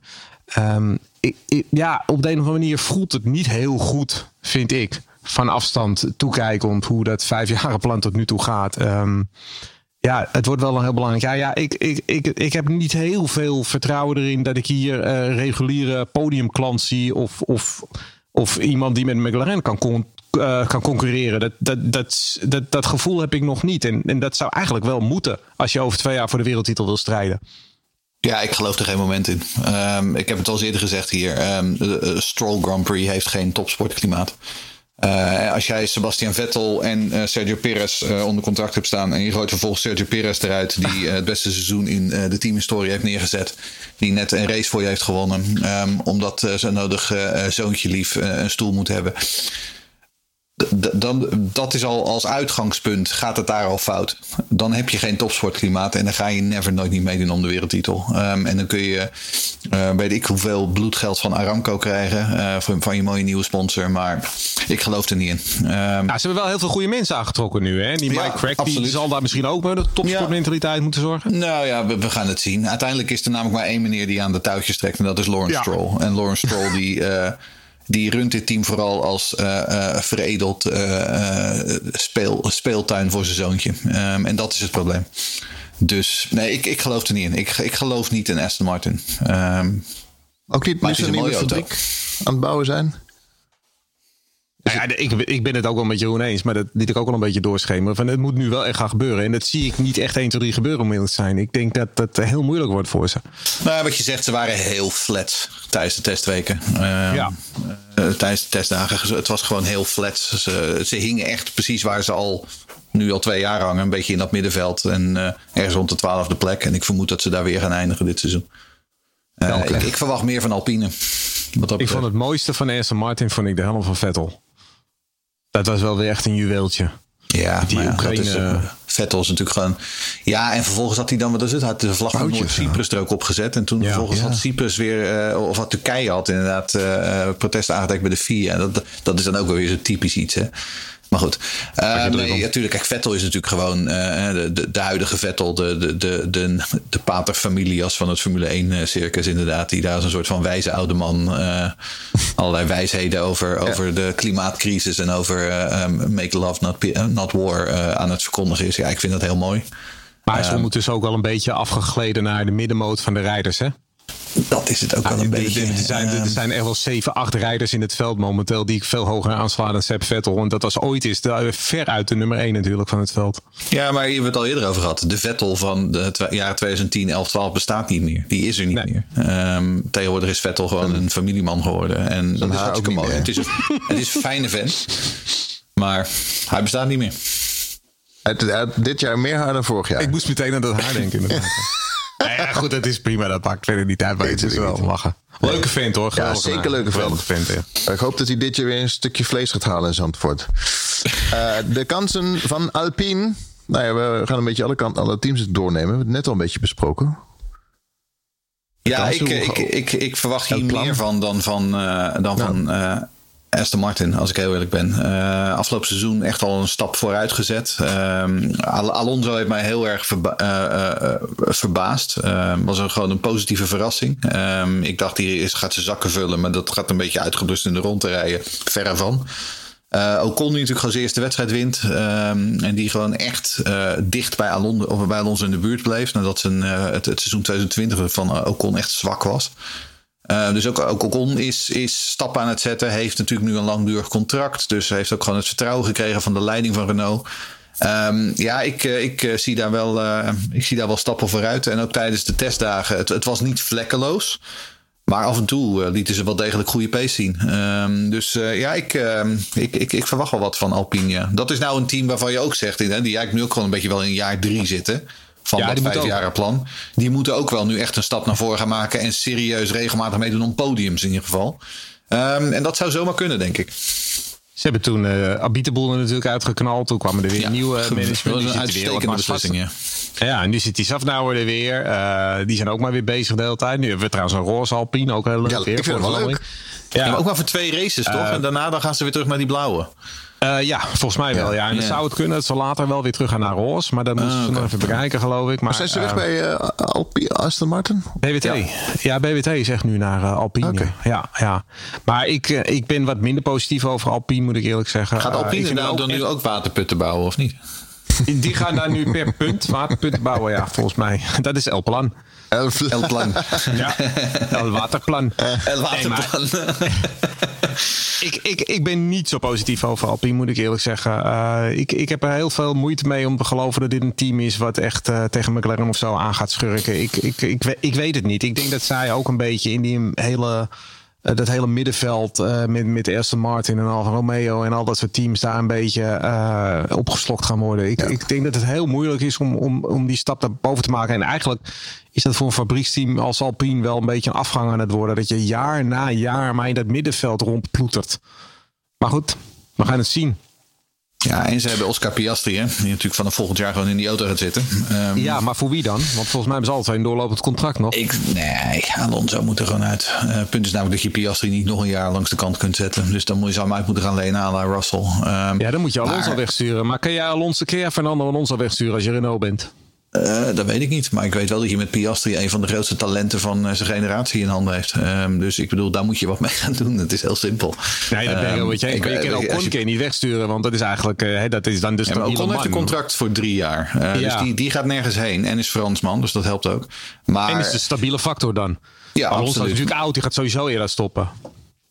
Um, ik, ja, op de een of andere manier voelt het niet heel goed, vind ik. Van afstand toekijkend hoe dat vijfjarenplan tot nu toe gaat. Um, ja, het wordt wel een heel belangrijk. Ja, ja ik, ik, ik, ik heb niet heel veel vertrouwen erin dat ik hier uh, reguliere podiumklant zie. Of, of, of iemand die met McLaren kan, uh, kan concurreren. Dat, dat, dat, dat, dat gevoel heb ik nog niet. En, en dat zou eigenlijk wel moeten als je over twee jaar voor de wereldtitel wil strijden. Ja, ik geloof er geen moment in. Um, ik heb het al eens eerder gezegd hier. Um, de Stroll Grand Prix heeft geen topsportklimaat. Uh, als jij Sebastian Vettel en uh, Sergio Perez uh, onder contract hebt staan. en je gooit vervolgens Sergio Perez eruit. die het beste seizoen in de teamhistorie heeft neergezet. die net een race voor je heeft gewonnen. Um, omdat zijn nodig zoontje lief een stoel moet hebben dan, dat is al als uitgangspunt, gaat het daar al fout. Dan heb je geen topsportklimaat en dan ga je never nooit niet meedoen om de wereldtitel. Um, en dan kun je, uh, weet ik hoeveel bloedgeld van Aramco krijgen, uh, van, van, je mooie nieuwe sponsor. Maar ik geloof er niet in. Um, nou, ze hebben wel heel veel goede mensen aangetrokken nu. Hè? Die Mike ja, Crack, die zal daar misschien ook met de topsportmentaliteit ja. moeten zorgen. Nou ja, we, we, gaan het zien. Uiteindelijk is er namelijk maar één meneer die aan de touwtjes trekt en dat is Lawrence ja. Stroll. En Lawrence Stroll die... Uh, die runt dit team vooral als uh, uh, veredeld uh, speel, speeltuin voor zijn zoontje. Um, en dat is het probleem. Dus nee, ik, ik geloof er niet in. Ik, ik geloof niet in Aston Martin. Um, Ook niet nu ze een nieuwe fabriek aan het bouwen zijn? Nou ja, ik, ik ben het ook wel met Jeroen eens, maar dat liet ik ook wel een beetje doorschemeren. Van het moet nu wel echt gaan gebeuren. En dat zie ik niet echt 1, 2, 3 gebeuren om te zijn. Ik denk dat het heel moeilijk wordt voor ze. Nou, wat je zegt, ze waren heel flat tijdens de testweken. Uh, ja. Uh, tijdens de testdagen. Het was gewoon heel flat. Ze, ze hingen echt precies waar ze al nu al twee jaar hangen. Een beetje in dat middenveld. En uh, ergens rond de twaalfde plek. En ik vermoed dat ze daar weer gaan eindigen dit seizoen. Uh, ik, ik, verwacht meer van Alpine. ik vond het mooiste van Aston Martin vond ik de helm van Vettel. Dat was wel weer echt een juweeltje. Ja, die ja, Oekraïne... Is, Vettel is natuurlijk gewoon... Ja, en vervolgens had hij dan, wat is het? Had de vlag van Noord-Cyprus er ook opgezet. En toen ja, vervolgens ja. had Cyprus weer... Uh, of had Turkije had inderdaad uh, protesten aangetekend bij de FIA. Dat, dat is dan ook wel weer zo typisch iets, hè. Maar goed. Uh, nee, natuurlijk. Kijk, Vettel is natuurlijk gewoon uh, de, de, de, huidige Vettel. De, de, de, de, de paterfamilias van het Formule 1 circus inderdaad. Die daar als een soort van wijze oude man uh, allerlei wijsheden over, ja. over de klimaatcrisis en over um, make love not, not war aan het verkondigen is. Ja, ik vind dat heel mooi. Maar hij is um, ondertussen ook wel een beetje afgegleden naar de middenmoot van de rijders, hè? Dat is het ook wel een beetje. Er zijn, er zijn echt wel 7, 8 rijders in het veld momenteel die ik veel hoger aanslaan dan Seb Vettel. Want dat was ooit is ver uit de nummer 1 natuurlijk van het veld. Ja, maar je hebt het al eerder over gehad. De Vettel van de jaren 2010, 11, 12 bestaat niet meer. Die is er niet nee. meer. Um, tegenwoordig is Vettel gewoon een familieman geworden. En dat is hartstikke mooi. Het is, een, het is een fijne vent. Maar hij bestaat niet meer. Het, het, dit jaar meer haar dan vorig jaar. Ik moest meteen aan dat haar denken. Ja, goed, het is prima. Dat pakt verder niet uit. Maar het is wel lachen. Leuke vent hoor. Ja, zeker leuke vent. vent ja. Ik hoop dat hij dit jaar weer een stukje vlees gaat halen in Zandvoort. uh, de kansen van Alpine. Nou ja, we gaan een beetje alle, kant, alle teams doornemen. We hebben het net al een beetje besproken. ja, ik, ik, ik, ik, verwacht hier meer van dan van, uh, dan nou. van uh, Aston Martin, als ik heel eerlijk ben. Uh, afgelopen seizoen echt al een stap vooruit gezet. Um, Alonso heeft mij heel erg verba uh, verbaasd. was een, gewoon een positieve verrassing. Um, ik dacht, is, gaat zijn zakken vullen, maar dat gaat een beetje uitgeblust in de rond te rijden. Verre van. Uh, Ocon die natuurlijk gewoon zijn eerste wedstrijd wint. En die gewoon echt dicht bij Alonso, of bij Alonso in de buurt bleef. Nadat zijn, het, het, seizoen 2020 van Ocon echt zwak was. Dus ook, ook Ocon is, is stappen aan het zetten. Heeft natuurlijk nu een langdurig contract. Dus heeft ook gewoon het vertrouwen gekregen van de leiding van Renault. Um, ja, ik, ik, zie daar wel, ik zie daar wel stappen vooruit. En ook tijdens de testdagen. Het, het was niet vlekkeloos. Maar af en toe uh, lieten ze wel degelijk goede pace zien. Um, dus uh, ja, ik, uh, ik, ik, ik, verwacht wel wat van Alpine. Dat is nou een team waarvan je ook zegt, die eigenlijk nu ook gewoon een beetje wel in jaar drie zitten. Van ja, dat vijfjaren plan. Die moeten ook wel nu echt een stap naar voren gaan maken. En serieus regelmatig meedoen om podiums in ieder geval. Um, en dat zou zomaar kunnen, denk ik. Ze hebben toen uh, Abiteboel er natuurlijk uitgeknald. Toen kwamen er weer ja, nieuwe management. Dat was een uitstekende beslissing, ja. Ja, en nu zit die Safnauer er weer. Uh, die zijn ook maar weer bezig de hele tijd. Nu hebben we trouwens een roze Alpine, ook heel leuk. Ja, weer, ik vind het wel leuk. Ja. ja. maar ook maar voor twee races, toch? Uh, en daarna dan gaan ze weer terug naar die blauwe. Uh, ja, volgens mij wel. Ja. En dan zou het kunnen dat ze later wel weer terug gaan naar roze. Maar dat moeten ze nog even bekijken, geloof ik. Maar, zijn ze weg bij uh, Alpine, Aston Martin? BWT. Ja. BWT is echt nu naar uh, Alpine. Okay. Ja, ja. Maar ik, ik ben wat minder positief over Alpine, moet ik eerlijk zeggen. Gaat Alpine nou dan nu ook waterputten bouwen, of niet? Die gaan daar nu per punt waterpunt bouwen, ja, volgens mij. Dat is El Plan. El, El Plan. Ja, El Waterplan. El Waterplan. Ik, ik, ik ben niet zo positief over Alpine, moet ik eerlijk zeggen. Uh, ik, ik heb er heel veel moeite mee om te geloven dat dit een team is wat echt uh, tegen McLaren of zo aan gaat schurken. Ik, ik, ik, ik weet het niet. Ik denk dat zij ook een beetje in die hele uh, dat hele middenveld uh, met, met Aston Martin en Alfa Romeo en al dat soort teams daar een beetje uh, opgeslokt gaan worden. Ik, ja. ik denk dat het heel moeilijk is om, om, om die stap naar boven te maken. En eigenlijk is dat voor een fabrieksteam als Alpine wel een beetje een afgang aan het worden. Dat je jaar na jaar maar in dat middenveld rondploetert. Maar goed, we gaan het zien. Ja, en ze hebben Oscar Piastri, hè, die natuurlijk vanaf volgend jaar gewoon in die auto gaat zitten. Um, ja, maar voor wie dan? Want volgens mij hebben ze altijd een doorlopend contract nog. Ik, nee, Alonso moet er gewoon uit. Het uh, punt is namelijk dat je Piastri niet nog een jaar langs de kant kunt zetten. Dus dan moet je hem uit moeten gaan lenen aan Russell. Um, ja, dan moet je Alonso maar, wegsturen. Maar kan jij, Alonso, kun jij Fernando Alonso wegsturen als je Renault bent? Uh, dat weet ik niet. Maar ik weet wel dat je met Piastri een van de grootste talenten van uh, zijn generatie in handen heeft. Um, dus ik bedoel, daar moet je wat mee gaan doen. Het is heel simpel. Nee, dat ben ik um, wat jij. Maar je kan Ocon je... niet wegsturen, want dat is eigenlijk uh, dat is dan dus. Ja, Ocon heeft een contract voor drie jaar. Ja. Dus die, die gaat nergens heen en is Fransman, dus dat helpt ook. Maar... En is de stabiele factor dan. Ja, Alonso is natuurlijk oud, die gaat sowieso eerder stoppen.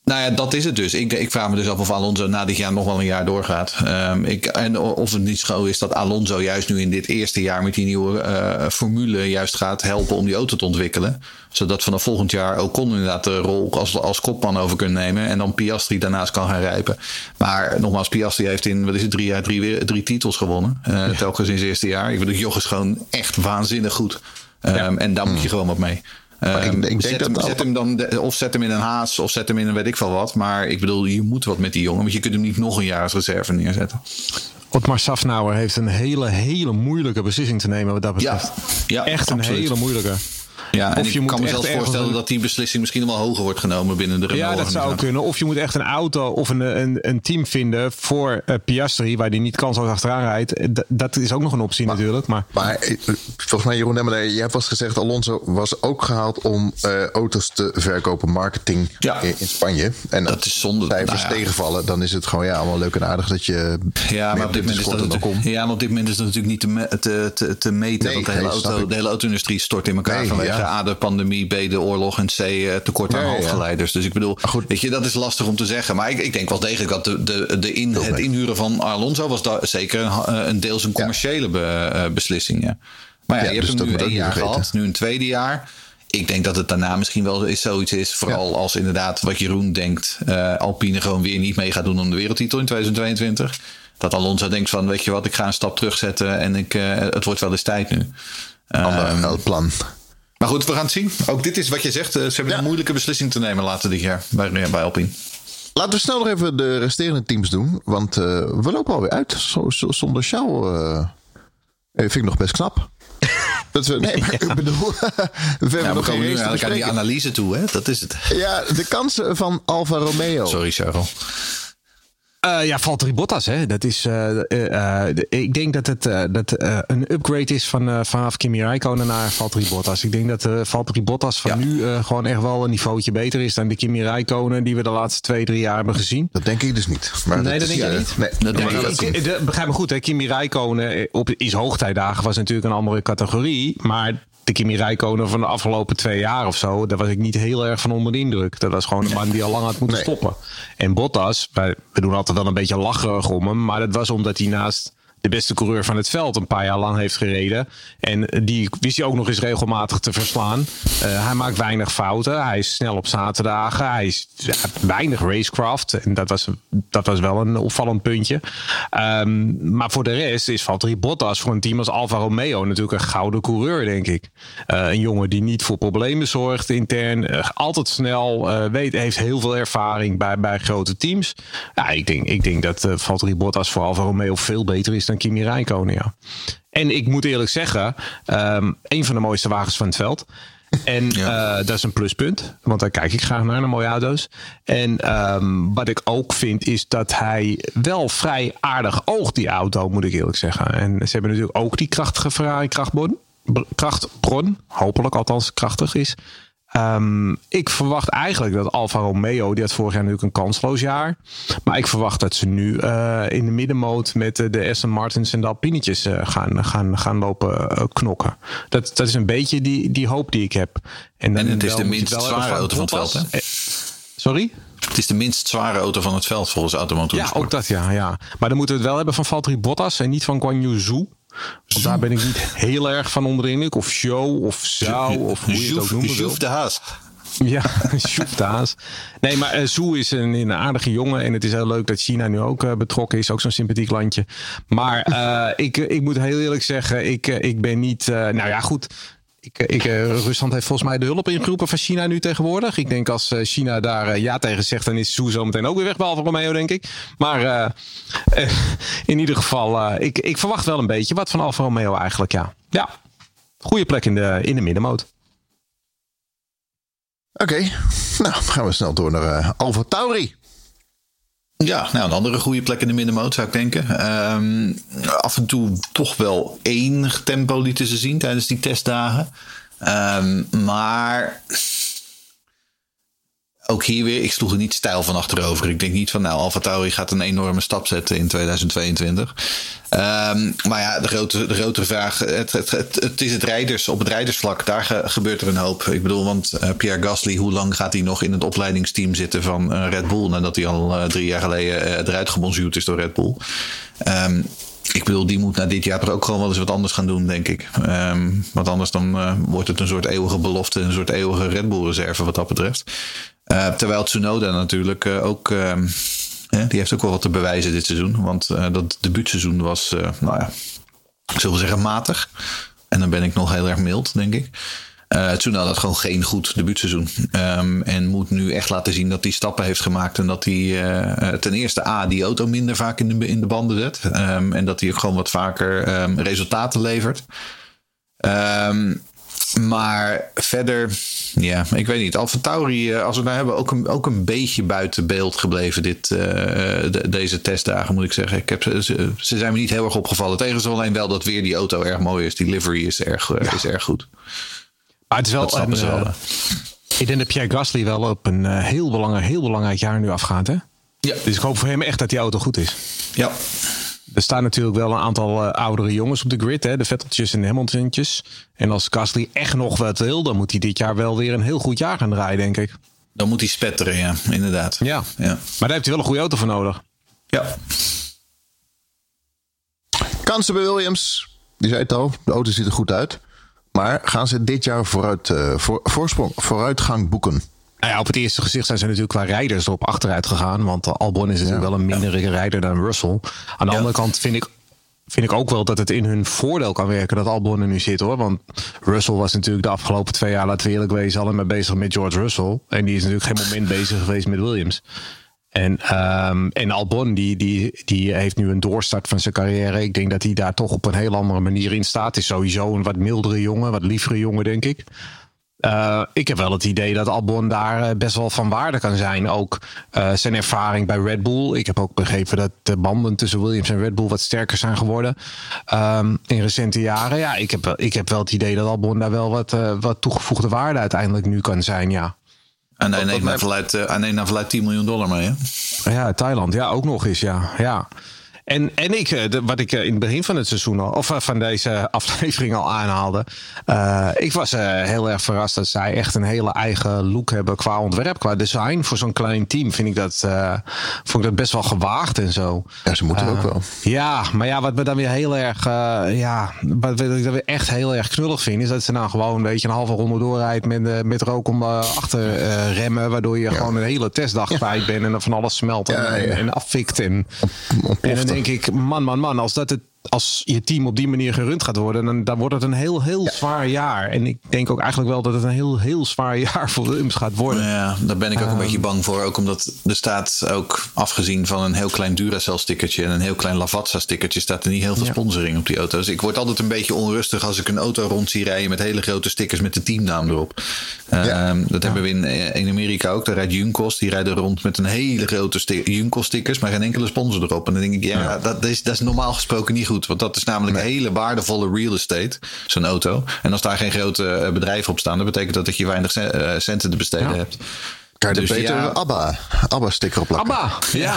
Nou ja, dat is het dus. Ik, ik vraag me dus af of Alonso na dit jaar nog wel een jaar doorgaat. Um, ik, en of het niet zo is dat Alonso juist nu in dit eerste jaar met die nieuwe uh, formule juist gaat helpen om die auto te ontwikkelen. Zodat vanaf volgend jaar Ocon inderdaad de rol als, als kopman over kunnen nemen. En dan Piastri daarnaast kan gaan rijpen. Maar nogmaals, Piastri heeft in wat is het, drie jaar drie, drie titels gewonnen. Uh, ja. Telkens in zijn eerste jaar. Ik bedoel, Joch is gewoon echt waanzinnig goed. Um, ja. En daar moet je gewoon wat mee. Maar ik, ik zet, denk hem, dat zet hem dan, de, of zet hem in een haas, of zet hem in een weet ik veel wat. Maar ik bedoel, je moet wat met die jongen. Want je kunt hem niet nog een jaar als reserve neerzetten. Otmar Safnauer heeft een hele, hele moeilijke beslissing te nemen wat dat betreft. Ja, ja echt absoluut. een hele moeilijke. Ja, en of je ik kan me zelfs voorstellen een... dat die beslissing misschien wel hoger wordt genomen binnen de Renault. Ja, dat zou kunnen. Of je moet echt een auto of een, een, een team vinden voor uh, Piastri, waar die niet kansloos achteraan rijdt. D dat is ook nog een optie maar, natuurlijk. Maar, maar volgens mij, Jeroen jij hebt vast gezegd, Alonso was ook gehaald om uh, auto's te verkopen, marketing ja. in, in, Spanje. En dat is zonde. cijfers nou ja. tegenvallen, dan is het gewoon ja, allemaal leuk en aardig dat je. Ja, maar op dit moment is dat het, ja, maar op dit moment is dat natuurlijk niet te, me, te, te, te meten. Nee, want de hele, auto, de hele auto-industrie stort in elkaar nee, vanwege de pandemie. B, de oorlog en C, uh, tekort aan hoofdgeleiders. Dus ik bedoel, goed. weet je, dat is lastig om te zeggen. Maar ik, ik denk wel degelijk dat de, de, de in, het inhuren van Alonso was zeker een, een deels een commerciële be, uh, beslissing. Ja. Maar ja, je dus hebt hem nu een jaar vergeten. gehad, nu een tweede jaar. Ik denk dat het daarna misschien wel is zoiets is. Vooral als inderdaad, wat Jeroen denkt, uh, Alpine gewoon weer niet mee gaat doen om de wereldtitel in 2022. Dat Alonso denkt van, weet je wat, ik ga een stap terugzetten en ik, uh, het wordt wel eens tijd nu. Ander um, plan. Maar goed, we gaan het zien. Ook dit is wat je zegt. Ze hebben ja. een moeilijke beslissing te nemen later dit jaar bij, bij Alpine. Laten we snel nog even de resterende teams doen. Want uh, we lopen alweer uit. Zo, zo, zonder uh, vind ik nog best knap. Dat we, nee, maar ik bedoel... we, ja, we komen nu eigenlijk aan die analyse toe, hè? Dat is het. Ja, de kansen van Alfa Romeo. Sorry, Cheryl. Uh, ja, Valtteri Bottas. Hè. Dat is, uh, uh, ik denk dat het dat, een upgrade is van, vanaf Kimi Räikkönen naar Valtteri Bottas. Ik denk dat uh, Valtteri Bottas van ja. nu gewoon echt wel een niveautje beter is dan de Kimi Räikkönen die we de laatste twee, drie jaar hebben gezien. Dat denk ik dus niet. Maar nee, dat, denk je niet? Nee, dat denk ik, ik, ik, begrijp me goed. Hè. Kimi Räikkönen op is hoogtijdagen was natuurlijk een andere categorie. Maar de Kimi Räikkönen van de afgelopen twee jaar of zo, daar was ik niet heel erg van onder de indruk. Dat was gewoon een man die al lang had moeten nee. stoppen. En Bottas, wij, we doen altijd wel een beetje lacherig om hem, maar dat was omdat hij naast de beste coureur van het veld een paar jaar lang heeft gereden. En die wist hij ook nog eens regelmatig te verslaan. Uh, hij maakt weinig fouten. Hij is snel op zaterdagen. Hij is weinig racecraft. En dat was, dat was wel een opvallend puntje. Um, maar voor de rest is Valtteri Bottas voor een team als Alfa Romeo natuurlijk een gouden coureur, denk ik. Uh, een jongen die niet voor problemen zorgt intern. Uh, altijd snel. weet, heeft heel veel ervaring bij, bij grote teams. Ja, ik, denk, ik denk dat Valtteri Bottas voor Alfa Romeo veel beter is dan Kimi Räikkönen, ja. En ik moet eerlijk zeggen, um, een van de mooiste wagens van het veld. En ja. uh, dat is een pluspunt, want daar kijk ik graag naar, naar mooie auto's. En um, wat ik ook vind, is dat hij wel vrij aardig oogt, die auto, moet ik eerlijk zeggen. En ze hebben natuurlijk ook die krachtige Ferrari krachtbron, krachtbron hopelijk althans krachtig is. Um, ik verwacht eigenlijk dat Alfa Romeo, die had vorig jaar natuurlijk een kansloos jaar. Maar ik verwacht dat ze nu uh, in de middenmoot met de, de Aston Martins en de Alpinetjes uh, gaan, gaan, gaan lopen uh, knokken. Dat, dat is een beetje die, die hoop die ik heb. En, dan en het is de minst zware auto van het veld, hè? Sorry? Het is de minst zware auto van het veld volgens Automotor. Ja, ook dat ja, ja. Maar dan moeten we het wel hebben van Valtteri Bottas en niet van Guan Yu Zhou. Want daar ben ik niet heel erg van onder de. Of show, of zou, of hoe je het ook noemen wil. de Haas. Ja, Sjoef de Haas. Nee, maar uh, Zoe is een, een, aardige jongen. En het is heel leuk dat China nu ook uh, betrokken is. Ook zo'n sympathiek landje. Maar uh, ik, ik moet heel eerlijk zeggen, ik, ik ben niet... nou ja, goed. Ik, ik, Rusland heeft volgens mij de hulp ingeroepen van China nu tegenwoordig. Ik denk als China daar ja tegen zegt, dan is Soe zo meteen ook weer weg, behalve Romeo, denk ik. Maar in ieder geval, ik, ik verwacht wel een beetje wat van Alfa Romeo eigenlijk, ja. Ja, goede plek in de, in de middenmoot. Oké, nou gaan we snel door naar uh, Alfa Tauri. Ja, nou een andere goede plek in de middenmoot zou ik denken. Um, af en toe toch wel één tempo lieten ze zien tijdens die testdagen. Um, maar ook hier weer, ik sloeg er niet stijl van achterover. Ik denk niet van, nou, Alfa Tauri gaat een enorme stap zetten in 2022. Um, maar ja, de, grote, de grotere vraag, het, het, het, is het rijders, op het rijdersvlak, daar ge, gebeurt er een hoop. Ik bedoel, want uh, Pierre Gasly, hoe lang gaat hij nog in het opleidingsteam zitten van uh, Red Bull, nadat hij al uh, drie jaar geleden eruit gebonzuurd is door Red Bull? Um, ik bedoel, die moet na dit jaar toch ook gewoon wel eens wat anders gaan doen, denk ik. Um, want anders dan wordt het een soort eeuwige belofte, een soort eeuwige Red Bull reserve wat dat betreft. Uh, terwijl Tsunoda natuurlijk uh, ook, ehm, die heeft ook wel wat te bewijzen dit seizoen. Want dat debuutseizoen was, nou ja, zullen we zeggen matig. En dan ben ik nog heel erg mild, denk ik. Uh, Tsunoda had gewoon geen goed debuutseizoen. Um, en moet nu echt laten zien dat hij stappen heeft gemaakt. En dat hij ten eerste A, die auto minder vaak in de, in de banden zet. Um, en dat hij ook gewoon wat vaker um, resultaten levert. Maar verder, ja, ik weet niet. Alfa Tauri, als we nou hebben, ook een, ook een beetje buiten beeld gebleven dit, uh, de, deze testdagen, moet ik zeggen. Ik heb, ze, ze zijn me niet heel erg opgevallen. Tegen ze alleen wel dat weer die auto erg mooi is. Die livery is erg, ja. is erg goed. Maar het is wel een, uh, ik denk dat Pierre Gasly wel op een heel, belangrijk, heel belangrijk jaar nu afgaat. Hè? Ja. Dus ik hoop voor hem echt dat die auto goed is. Ja. Er staan natuurlijk wel een aantal uh, oudere jongens op de grid. Hè? De Vetteltjes en de Hamiltontjes. En als Gasly echt nog wat wil, dan moet hij dit jaar wel weer een heel goed jaar gaan draaien, denk ik. Dan moet hij spetteren, ja, inderdaad. Ja. ja. Maar daar heeft hij wel een goede auto voor nodig. Ja. Kansen bij Williams. Die zei het al, de auto ziet er goed uit. Maar gaan ze dit jaar vooruit, uh, voor, voorsprong, vooruitgang boeken? Nou ja, op het eerste gezicht zijn ze natuurlijk qua rijders erop achteruit gegaan. Want Albon is natuurlijk ja. wel een mindere ja. rijder dan Russell. Aan de andere kant vind ik, vind ik ook wel dat het in hun voordeel kan werken dat Albon er nu zit hoor. Want Russell was natuurlijk de afgelopen twee jaar, laten we eerlijk wezen, allemaal bezig met George Russell. En die is natuurlijk geen moment bezig geweest met Williams. En, um, en Albon, die, die, die heeft nu een doorstart van zijn carrière. Ik denk dat hij daar toch op een heel andere manier in staat. Is sowieso een wat mildere jongen, wat lievere jongen, denk ik. Uh, ik heb wel het idee dat Albon daar best wel van waarde kan zijn. Ook uh, zijn ervaring bij Red Bull. Ik heb ook begrepen dat de banden tussen Williams en Red Bull wat sterker zijn geworden um, in recente jaren. Ja, ik heb, ik heb wel het idee dat Albon daar wel wat, uh, wat toegevoegde waarde uiteindelijk nu kan zijn. Ja. En hij neemt naar verluid 10 miljoen dollar mee, hè? Ja, Thailand. Ja, ook nog eens, ja. ja. En, en ik, eh, wat ik eh, in het begin van het seizoen al, of eh, van deze aflevering al aanhaalde. Uh, ik was uh, heel erg verrast dat zij echt een hele eigen look hebben qua ontwerp, qua design. Voor zo'n klein team vind ik dat, uh, vond ik dat best wel gewaagd en zo. Ja, ze moeten ook wel. Ja, maar ja, wat me dan weer heel erg, ja, wat ik dan weer echt heel erg knullig vind, is dat ze nou gewoon een beetje een halve ronde doorrijdt met, met rook om achter remmen, waardoor je ja. gewoon een hele testdag kwijt bent en dan van alles smelt en, en, en afvikt. En, en dan denk ik, man, man, man, als dat het als je team op die manier gerund gaat worden, dan, dan wordt het een heel, heel zwaar jaar. En ik denk ook eigenlijk wel dat het een heel, heel zwaar jaar voor Williams gaat worden. Ja, daar ben ik ook een ehm, beetje bang voor. Ook omdat er staat ook, afgezien van een heel klein Duracell stickertje en een heel klein Lavazza stickertje, staat er niet heel veel sponsoring op die auto's. Ik word altijd een beetje onrustig als ik een auto rond zie rijden met hele grote stickers met de teamnaam erop. Ehm, dat hebben we in, in Amerika ook. Daar rijdt Junkos, die rijden rond met een hele grote Junkos stickers, maar geen enkele sponsor erop. En dan denk ik, ja, Dat, is, dat is normaal gesproken niet goed. Want dat is namelijk hele waardevolle real estate, zo'n auto. En als daar geen grote eh, bedrijven op staan, dan betekent dat dat je weinig eh, centen te besteden hebt. Kan je dus beter ja. ABBA, ABBA sticker plakken. ABBA, ja.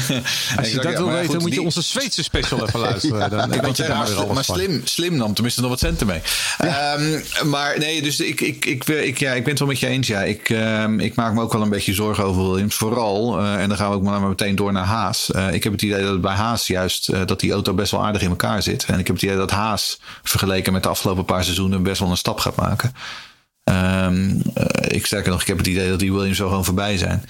Als je dat wil weten, dan moet je onze Zweedse special even luisteren. Dan ik weet je daar maar, maar slim, slim nam tenminste nog wat centen mee. Ja. Um, maar nee, dus ik, ik, ik, ik, ja, ik ben het wel met je eens. Ja. Ik, um, ik maak me ook wel een beetje zorgen over Williams. Vooral, uh, en dan gaan we ook maar meteen door naar Haas. Uh, ik heb het idee dat bij Haas juist uh, dat die auto best wel aardig in elkaar zit. En ik heb het idee dat Haas vergeleken met de afgelopen paar seizoenen best wel een stap gaat maken. Um, uh, ik sterker nog, ik heb het idee dat die Williams zo gewoon voorbij zijn.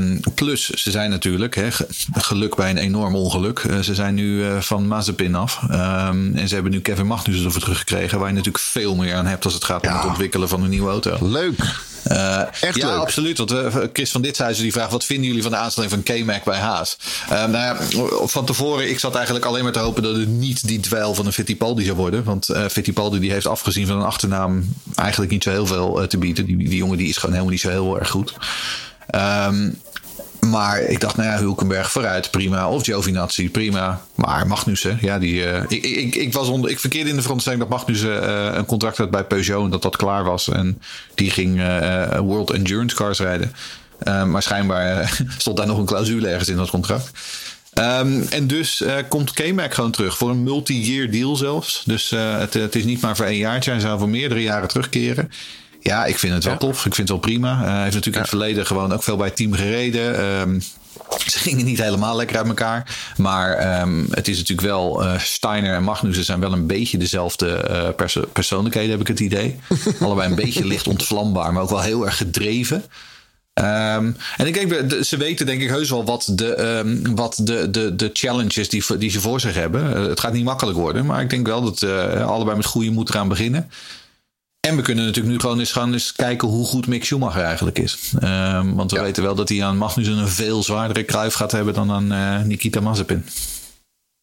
Um, plus, ze zijn natuurlijk, hè, geluk bij een enorm ongeluk. Uh, ze zijn nu uh, van Mazepin af. Um, en ze hebben nu Kevin Magnussen ervoor teruggekregen. Waar je natuurlijk veel meer aan hebt als het gaat om het ontwikkelen van een nieuwe auto. Leuk. Uh, Echt ja, leuk. absoluut. Want uh, Chris van Ditshuizen die vraagt: wat vinden jullie van de aanstelling van K-Mac bij Haas? Uh, nou ja, van tevoren, ik zat eigenlijk alleen maar te hopen dat het niet die dweil van een Fittipaldi zou worden. Want Fittipaldi die heeft afgezien van een achternaam eigenlijk niet zo heel veel te bieden. Die, die jongen die is gewoon helemaal niet zo heel erg goed. Um, maar ik dacht, nou ja, Hulkenberg vooruit, prima. Of Giovinazzi, prima. Maar Magnussen, ja, die, uh, ik, ik, ik, was onder, ik verkeerde in de veronderstelling dat Magnussen uh, een contract had bij Peugeot en dat dat klaar was. En die ging uh, World Endurance Cars rijden. maar schijnbaar stond daar nog een clausule ergens in dat contract. Um, en dus komt K-Mac gewoon terug voor een multi-year deal zelfs. Dus het, het, is niet maar voor één jaartje. Hij zou voor meerdere jaren terugkeren. Ja, ik vind het wel tof. Ik vind het wel prima. Uh, hij heeft natuurlijk in het verleden gewoon ook veel bij het team gereden. Um, ze gingen niet helemaal lekker uit elkaar. Maar um, het is natuurlijk wel. Uh, Steiner en Magnussen zijn wel een beetje dezelfde uh, perso persoonlijkheden, heb ik het idee. Allebei een beetje licht ontvlambaar, maar ook wel heel erg gedreven. Um, en ik denk, ze weten denk ik heus wel wat de, um, wat de, de, de challenges die, die ze voor zich hebben. Uh, het gaat niet makkelijk worden, maar ik denk wel dat allebei met goede moed eraan beginnen. En we kunnen natuurlijk nu gewoon eens gaan eens kijken hoe goed Mick Schumacher eigenlijk is. Um, want we ja. weten wel dat hij aan Magnussen een veel zwaardere kruif gaat hebben dan aan uh, Nikita Mazepin.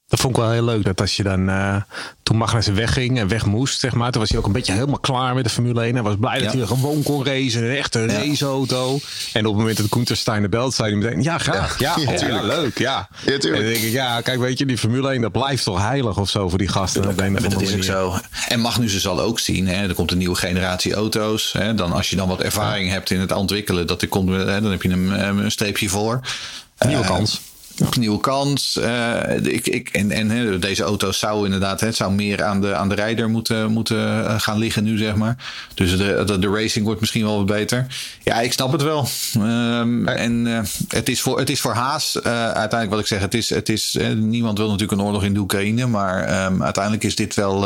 Dat vond ik wel heel leuk. Dat als je dan uh, toen Magnussen wegging en weg moest, zeg maar. Toen was hij ook een beetje helemaal klaar met de Formule 1. Hij was blij ja. dat hij gewoon kon racen. Een echte ja. raceauto. En op het moment dat Koenter Stein de belt zei hij meteen, ja graag. Ja, ja, ja leuk. Ja. ja en dan denk ik, ja, kijk, weet je, die Formule 1, dat blijft toch heilig of zo voor die gasten. Dat, dat, dat is ook zo. En Magnussen zal ook zien, hè, er komt een nieuwe generatie auto's. Hè, dan als je dan wat ervaring hebt in het ontwikkelen, dat er komt, hè, dan heb je een, een streepje voor. Nieuwe uh, kans nieuwe kans. Uh, ik, ik, en en deze auto zou inderdaad het zou meer aan de, aan de rijder moeten, moeten eh, gaan liggen nu, zeg maar. Dus de, de, de racing wordt misschien wel wat beter. Ja, ik snap het wel. Um, en uh, het, is voor, het is voor Haas, uh, uiteindelijk wat ik zeg, het is, het is, niemand wil natuurlijk een oorlog in de Oekraïne. Maar um, uiteindelijk is dit wel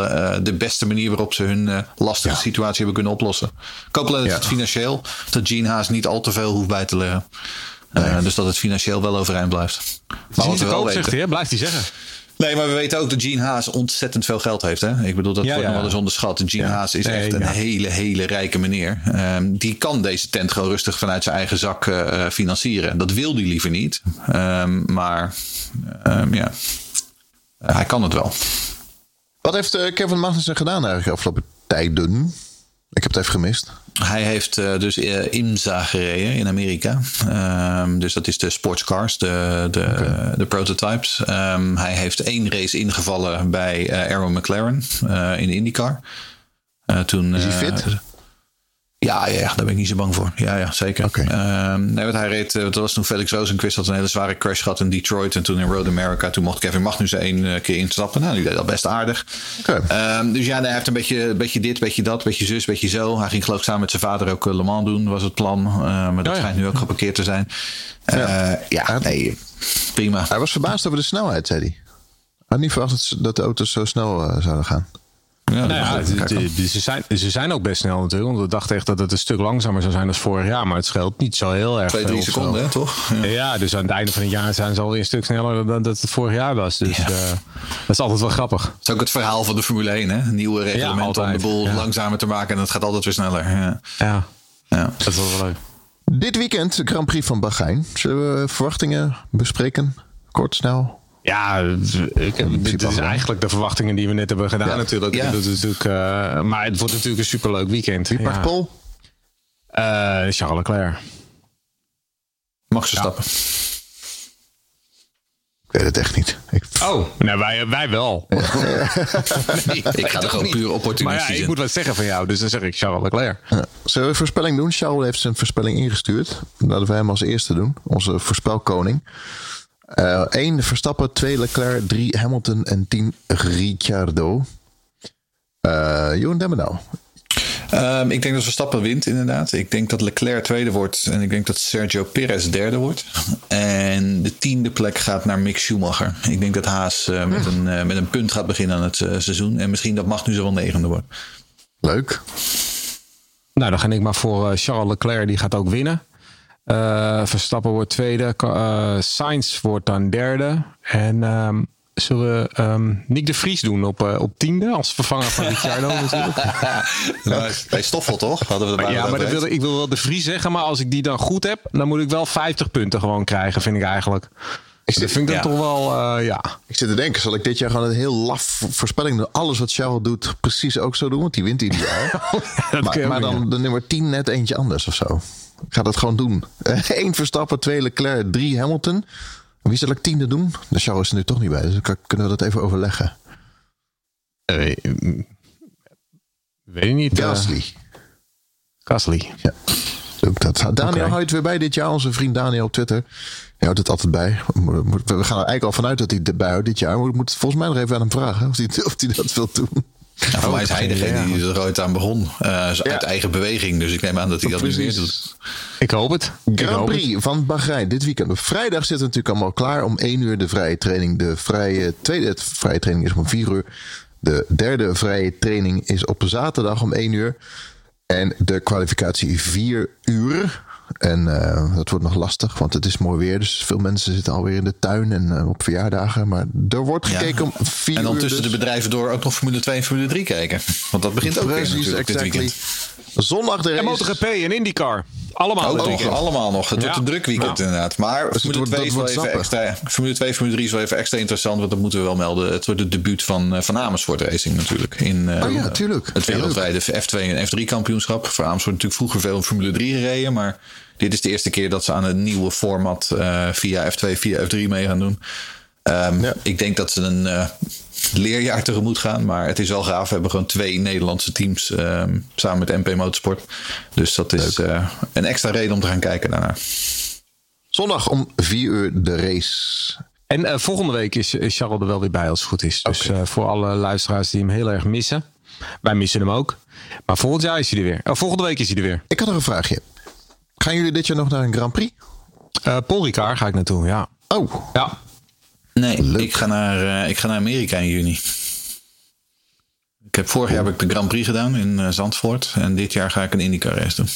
de beste manier waarop ze hun lastige ja. situatie hebben kunnen oplossen. Ik hoop dat het financieel, dat Gene Haas niet al te veel hoeft bij te leggen. Nee. Uh, dus dat het financieel wel overeind blijft. Maar wat we wel weten, zegt hij, blijft hij zeggen. Nee, maar we weten ook dat Gene Haas ontzettend veel geld heeft. Hè? Ik bedoel, dat ja, wordt ja. nog wel eens onderschat. Gene ja. Haas is nee, echt een hele, hele rijke meneer. Um, die kan deze tent gewoon rustig vanuit zijn eigen zak uh, financieren. Dat wil hij liever niet. Um, maar um, ja, hij kan het wel. Wat heeft uh, Kevin Magnussen gedaan eigenlijk de afgelopen tijden? Ik heb het even gemist. Hij heeft uh, dus uh, IMSA gereden in Amerika. Um, dus dat is de sportscars, de, de, okay. de prototypes. Um, hij heeft één race ingevallen bij uh, Arrow McLaren in de IndyCar. toen, is hij fit? Ja, ja, daar ben ik niet zo bang voor. Ja, ja zeker. Okay. Um, nee, wat hij reed, dat was toen Felix Rosenquist had een hele zware crash gehad in Detroit. En toen in Road America, toen mocht Kevin Magnussen één keer instappen. Nou, die deed dat best aardig. Okay. Um, dus ja, hij heeft een beetje, beetje dit, beetje dat, beetje zus, beetje zo. Hij ging geloof ik samen met zijn vader ook Le Mans doen, was het plan. Uh, maar dat oh, ja. schijnt nu ook geparkeerd te zijn. Uh, ja. ja, nee, prima. Hij was verbaasd over de snelheid, zei hij. Hij had niet verwacht dat de auto's zo snel zouden gaan. Ja, nou ja, ze, zijn, ze zijn ook best snel natuurlijk. Want we dachten echt dat het een stuk langzamer zou zijn dan vorig jaar. Maar het scheelt niet zo heel erg. Twee, drie seconden, hè, toch? Ja. ja. dus aan het einde van het jaar zijn ze alweer een stuk sneller dan dat het vorig jaar was. Dus ja. uh, dat is altijd wel grappig. Dat is ook het verhaal van de Formule 1, hè? Nieuwe reglement om de boel langzamer te maken. En het gaat altijd weer sneller. Ja, ja. dat is wel leuk. Dit weekend de Grand Prix van Bahrein. Zullen we verwachtingen bespreken? Kort, snel? Ja, ik, dit is eigenlijk de verwachtingen die we net hebben gedaan ja. natuurlijk. Ja. Dat is natuurlijk uh, maar het wordt natuurlijk een superleuk weekend. Wie pakt. Pol? Uh, Charles Leclerc. Mag ze stappen? Ik weet het echt niet. Ik... Oh, nou wij, wij wel. nee, ik ga er gewoon puur opportunistisch Maar ja, ik moet wat zeggen van jou, dus dan zeg ik Charles Leclerc. Ja. Zullen we een voorspelling doen? Charles heeft zijn voorspelling ingestuurd. Laten we hem als eerste doen. Onze voorspelkoning. Eén uh, Verstappen, twee Leclerc, drie Hamilton en tien Ricciardo. Uh, Jeroen Demmenau. Um, ik denk dat Verstappen wint, inderdaad. Ik denk dat Leclerc tweede wordt. En ik denk dat Sergio Perez derde wordt. En de tiende plek gaat naar Mick Schumacher. Ik denk dat Haas uh, met, een, uh, met een punt gaat beginnen aan het uh, seizoen. En misschien dat mag nu zo wel negende worden. Leuk. Nou, dan ga ik maar voor Charles Leclerc. Die gaat ook winnen. Uh, Verstappen wordt tweede. Uh, Sainz wordt dan derde. En um, zullen we um, Nick de Vries doen op, uh, op tiende als vervanger van Ricciardo natuurlijk. nou, bij Stoffel toch? Hadden we maar ja, maar dat wil, ik wil wel de Vries zeggen, maar als ik die dan goed heb, dan moet ik wel 50 punten gewoon krijgen, vind ik eigenlijk. Ik zit, dat vind ik ja. dan toch wel, uh, ja. Ik zit te denken, zal ik dit jaar gewoon een heel laf voorspelling doen? Alles wat Charles doet, precies ook zo doen, want die wint ieder jaar. ja, maar maar dan de nummer 10 net eentje anders of zo. Ga dat gewoon doen. Eén Verstappen, twee Leclerc, drie Hamilton. Wie zal ik tiende doen? De Charles is er nu toch niet bij, dus kunnen we dat even overleggen. Uh, weet ik niet. Gasly. Uh, Gasly. Ja. Ook dat. Daniel okay. houdt weer bij dit jaar, onze vriend Daniel op Twitter. Hij houdt het altijd bij. We gaan er eigenlijk al vanuit dat hij erbij houdt dit jaar. Maar we moeten volgens mij nog even aan hem vragen of hij, of hij dat wil doen. Ja, voor oh, mij is hij degene die er ooit aan begon. Uh, uit ja. eigen beweging. Dus ik neem aan dat hij dat niet meer doet. Ik hoop het. Grand Prix van Bahrein dit weekend. Op vrijdag zit het natuurlijk allemaal klaar. Om 1 uur de vrije training. De vrije, tweede vrije training is om 4 uur. De derde vrije training is op zaterdag om 1 uur. En de kwalificatie 4 uur. En uh, dat wordt nog lastig, want het is mooi weer. Dus veel mensen zitten alweer in de tuin en uh, op verjaardagen. Maar er wordt gekeken ja. om vier En dan uur tussen dus. de bedrijven door ook nog Formule 2 en Formule 3 kijken. Want dat begint ook weer Precies, natuurlijk exactly. dit weekend. Zondag de En race. MotoGP en IndyCar. Allemaal. Ook nog, allemaal nog. Het Ja. wordt een druk weekend Ja. inderdaad. Maar Dus Formule wordt- 2, is dat wel even extra, Formule 2 Formule 3 is wel even extra interessant. Want dat moeten we wel melden. Het wordt het debuut van, eh, van Amersfoort Racing natuurlijk. In, eh, Oh ja, tuurlijk. Het wereldwijde F2 en F3 kampioenschap. Voor Amersfoort natuurlijk vroeger veel in Formule 3 gereden. Maar dit is de eerste keer dat ze aan een nieuwe format eh, via F2, via F3 mee gaan doen. Ehm, Ja. Ik denk dat ze een eh, leerjaar tegemoet gaan. Maar het is wel gaaf. We hebben gewoon twee Nederlandse teams ehm, samen met MP Motorsport. Dus dat is eh, een extra reden om te gaan kijken daarna. Zondag om 4 uur de race. En eh, volgende week is, is Charles er wel weer bij als het goed is. Dus eh, voor alle luisteraars die hem heel erg missen. Wij missen hem ook. Maar volgend jaar is hij er weer. Oh, volgende week is hij er weer. Ik had nog een vraagje. Gaan jullie dit jaar nog naar een Grand Prix? Uh, Paul Ricard ga ik naartoe, ja. Oh, Ja, Nee, Leuk. ik ga, naar, eh, ik ga naar Amerika in juni. Ik heb, vorig jaar heb ik de Grand Prix gedaan in eh, Zandvoort. En dit jaar ga ik een IndyCar race doen.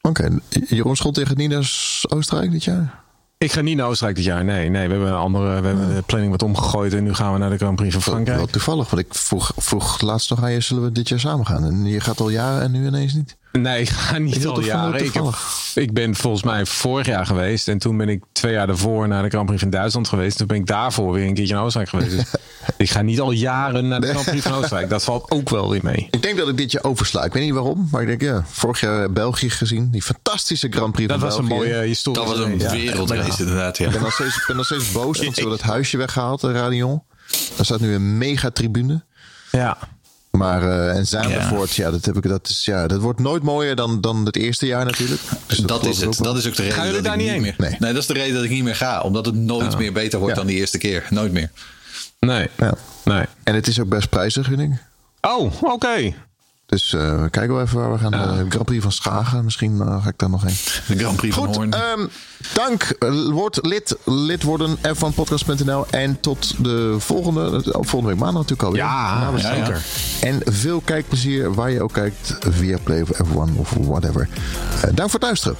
oké. Jeroen Schot tegen Nina Oostenrijk dit jaar? ik ga niet naar Oostenrijk dit jaar. Nee, nee we hebben, een andere, we hebben de planning wat omgegooid. En nu gaan we naar de Grand Prix van Wel, Frankrijk. wel toevallig, want ik vroeg, vroeg laatst nog aan je, zullen we dit jaar samen gaan? En je gaat al jaren en nu ineens niet. Nee, ik ga niet wilt al jaren. Ik, heb- ik ben volgens mij vorig jaar geweest. En toen ben ik twee jaar daarvoor naar de Grand Prix van Duitsland geweest. Toen ben ik daarvoor weer een keertje naar Oostenrijk geweest. Dus ik ga niet al jaren naar de Grand Prix van Oostenrijk. Dat valt ook wel weer mee. Ik denk dat ik dit jaar oversla. Ik weet niet waarom, maar ik denk ja. Vorig jaar België gezien. Die fantastische Grand Prix Dat van was een België. mooie historische Dat was een race. wereldrace inderdaad, ja. Ik ben nog steeds, ik ben nog steeds boos, want ze hebben het huisje weggehaald, de Radion. Daar staat nu een mega tribune. Ja. Maar eh en Zandvoort, ja. dat heb ik. Dat is ja, dat wordt nooit mooier dan, dan het eerste jaar natuurlijk. Dus Dat is het. Dat is ook de reden Gaan jullie daar niet niet heen? meer. Nee. Nee. dat is de reden dat ik niet meer ga, omdat het nooit meer beter wordt Ja. dan die eerste keer. Nooit meer. Nee. Ja. Nee. En het is ook best ik. Oh, oké. Dus eh, we kijken wel even waar we gaan. Eh, Grand Prix van Schagen, misschien eh, ga ik daar nog heen. De Grand Prix van Goed, Hoorn. ehm, dank. Word lid, lid worden van podcast.nl. En tot de volgende, volgende week maandag natuurlijk alweer. Ja, ja, ja. zeker. En veel kijkplezier waar je ook kijkt. Via Play of F1 of whatever. Dank voor het luisteren.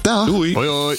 Dag. Doei. Hoi, hoi.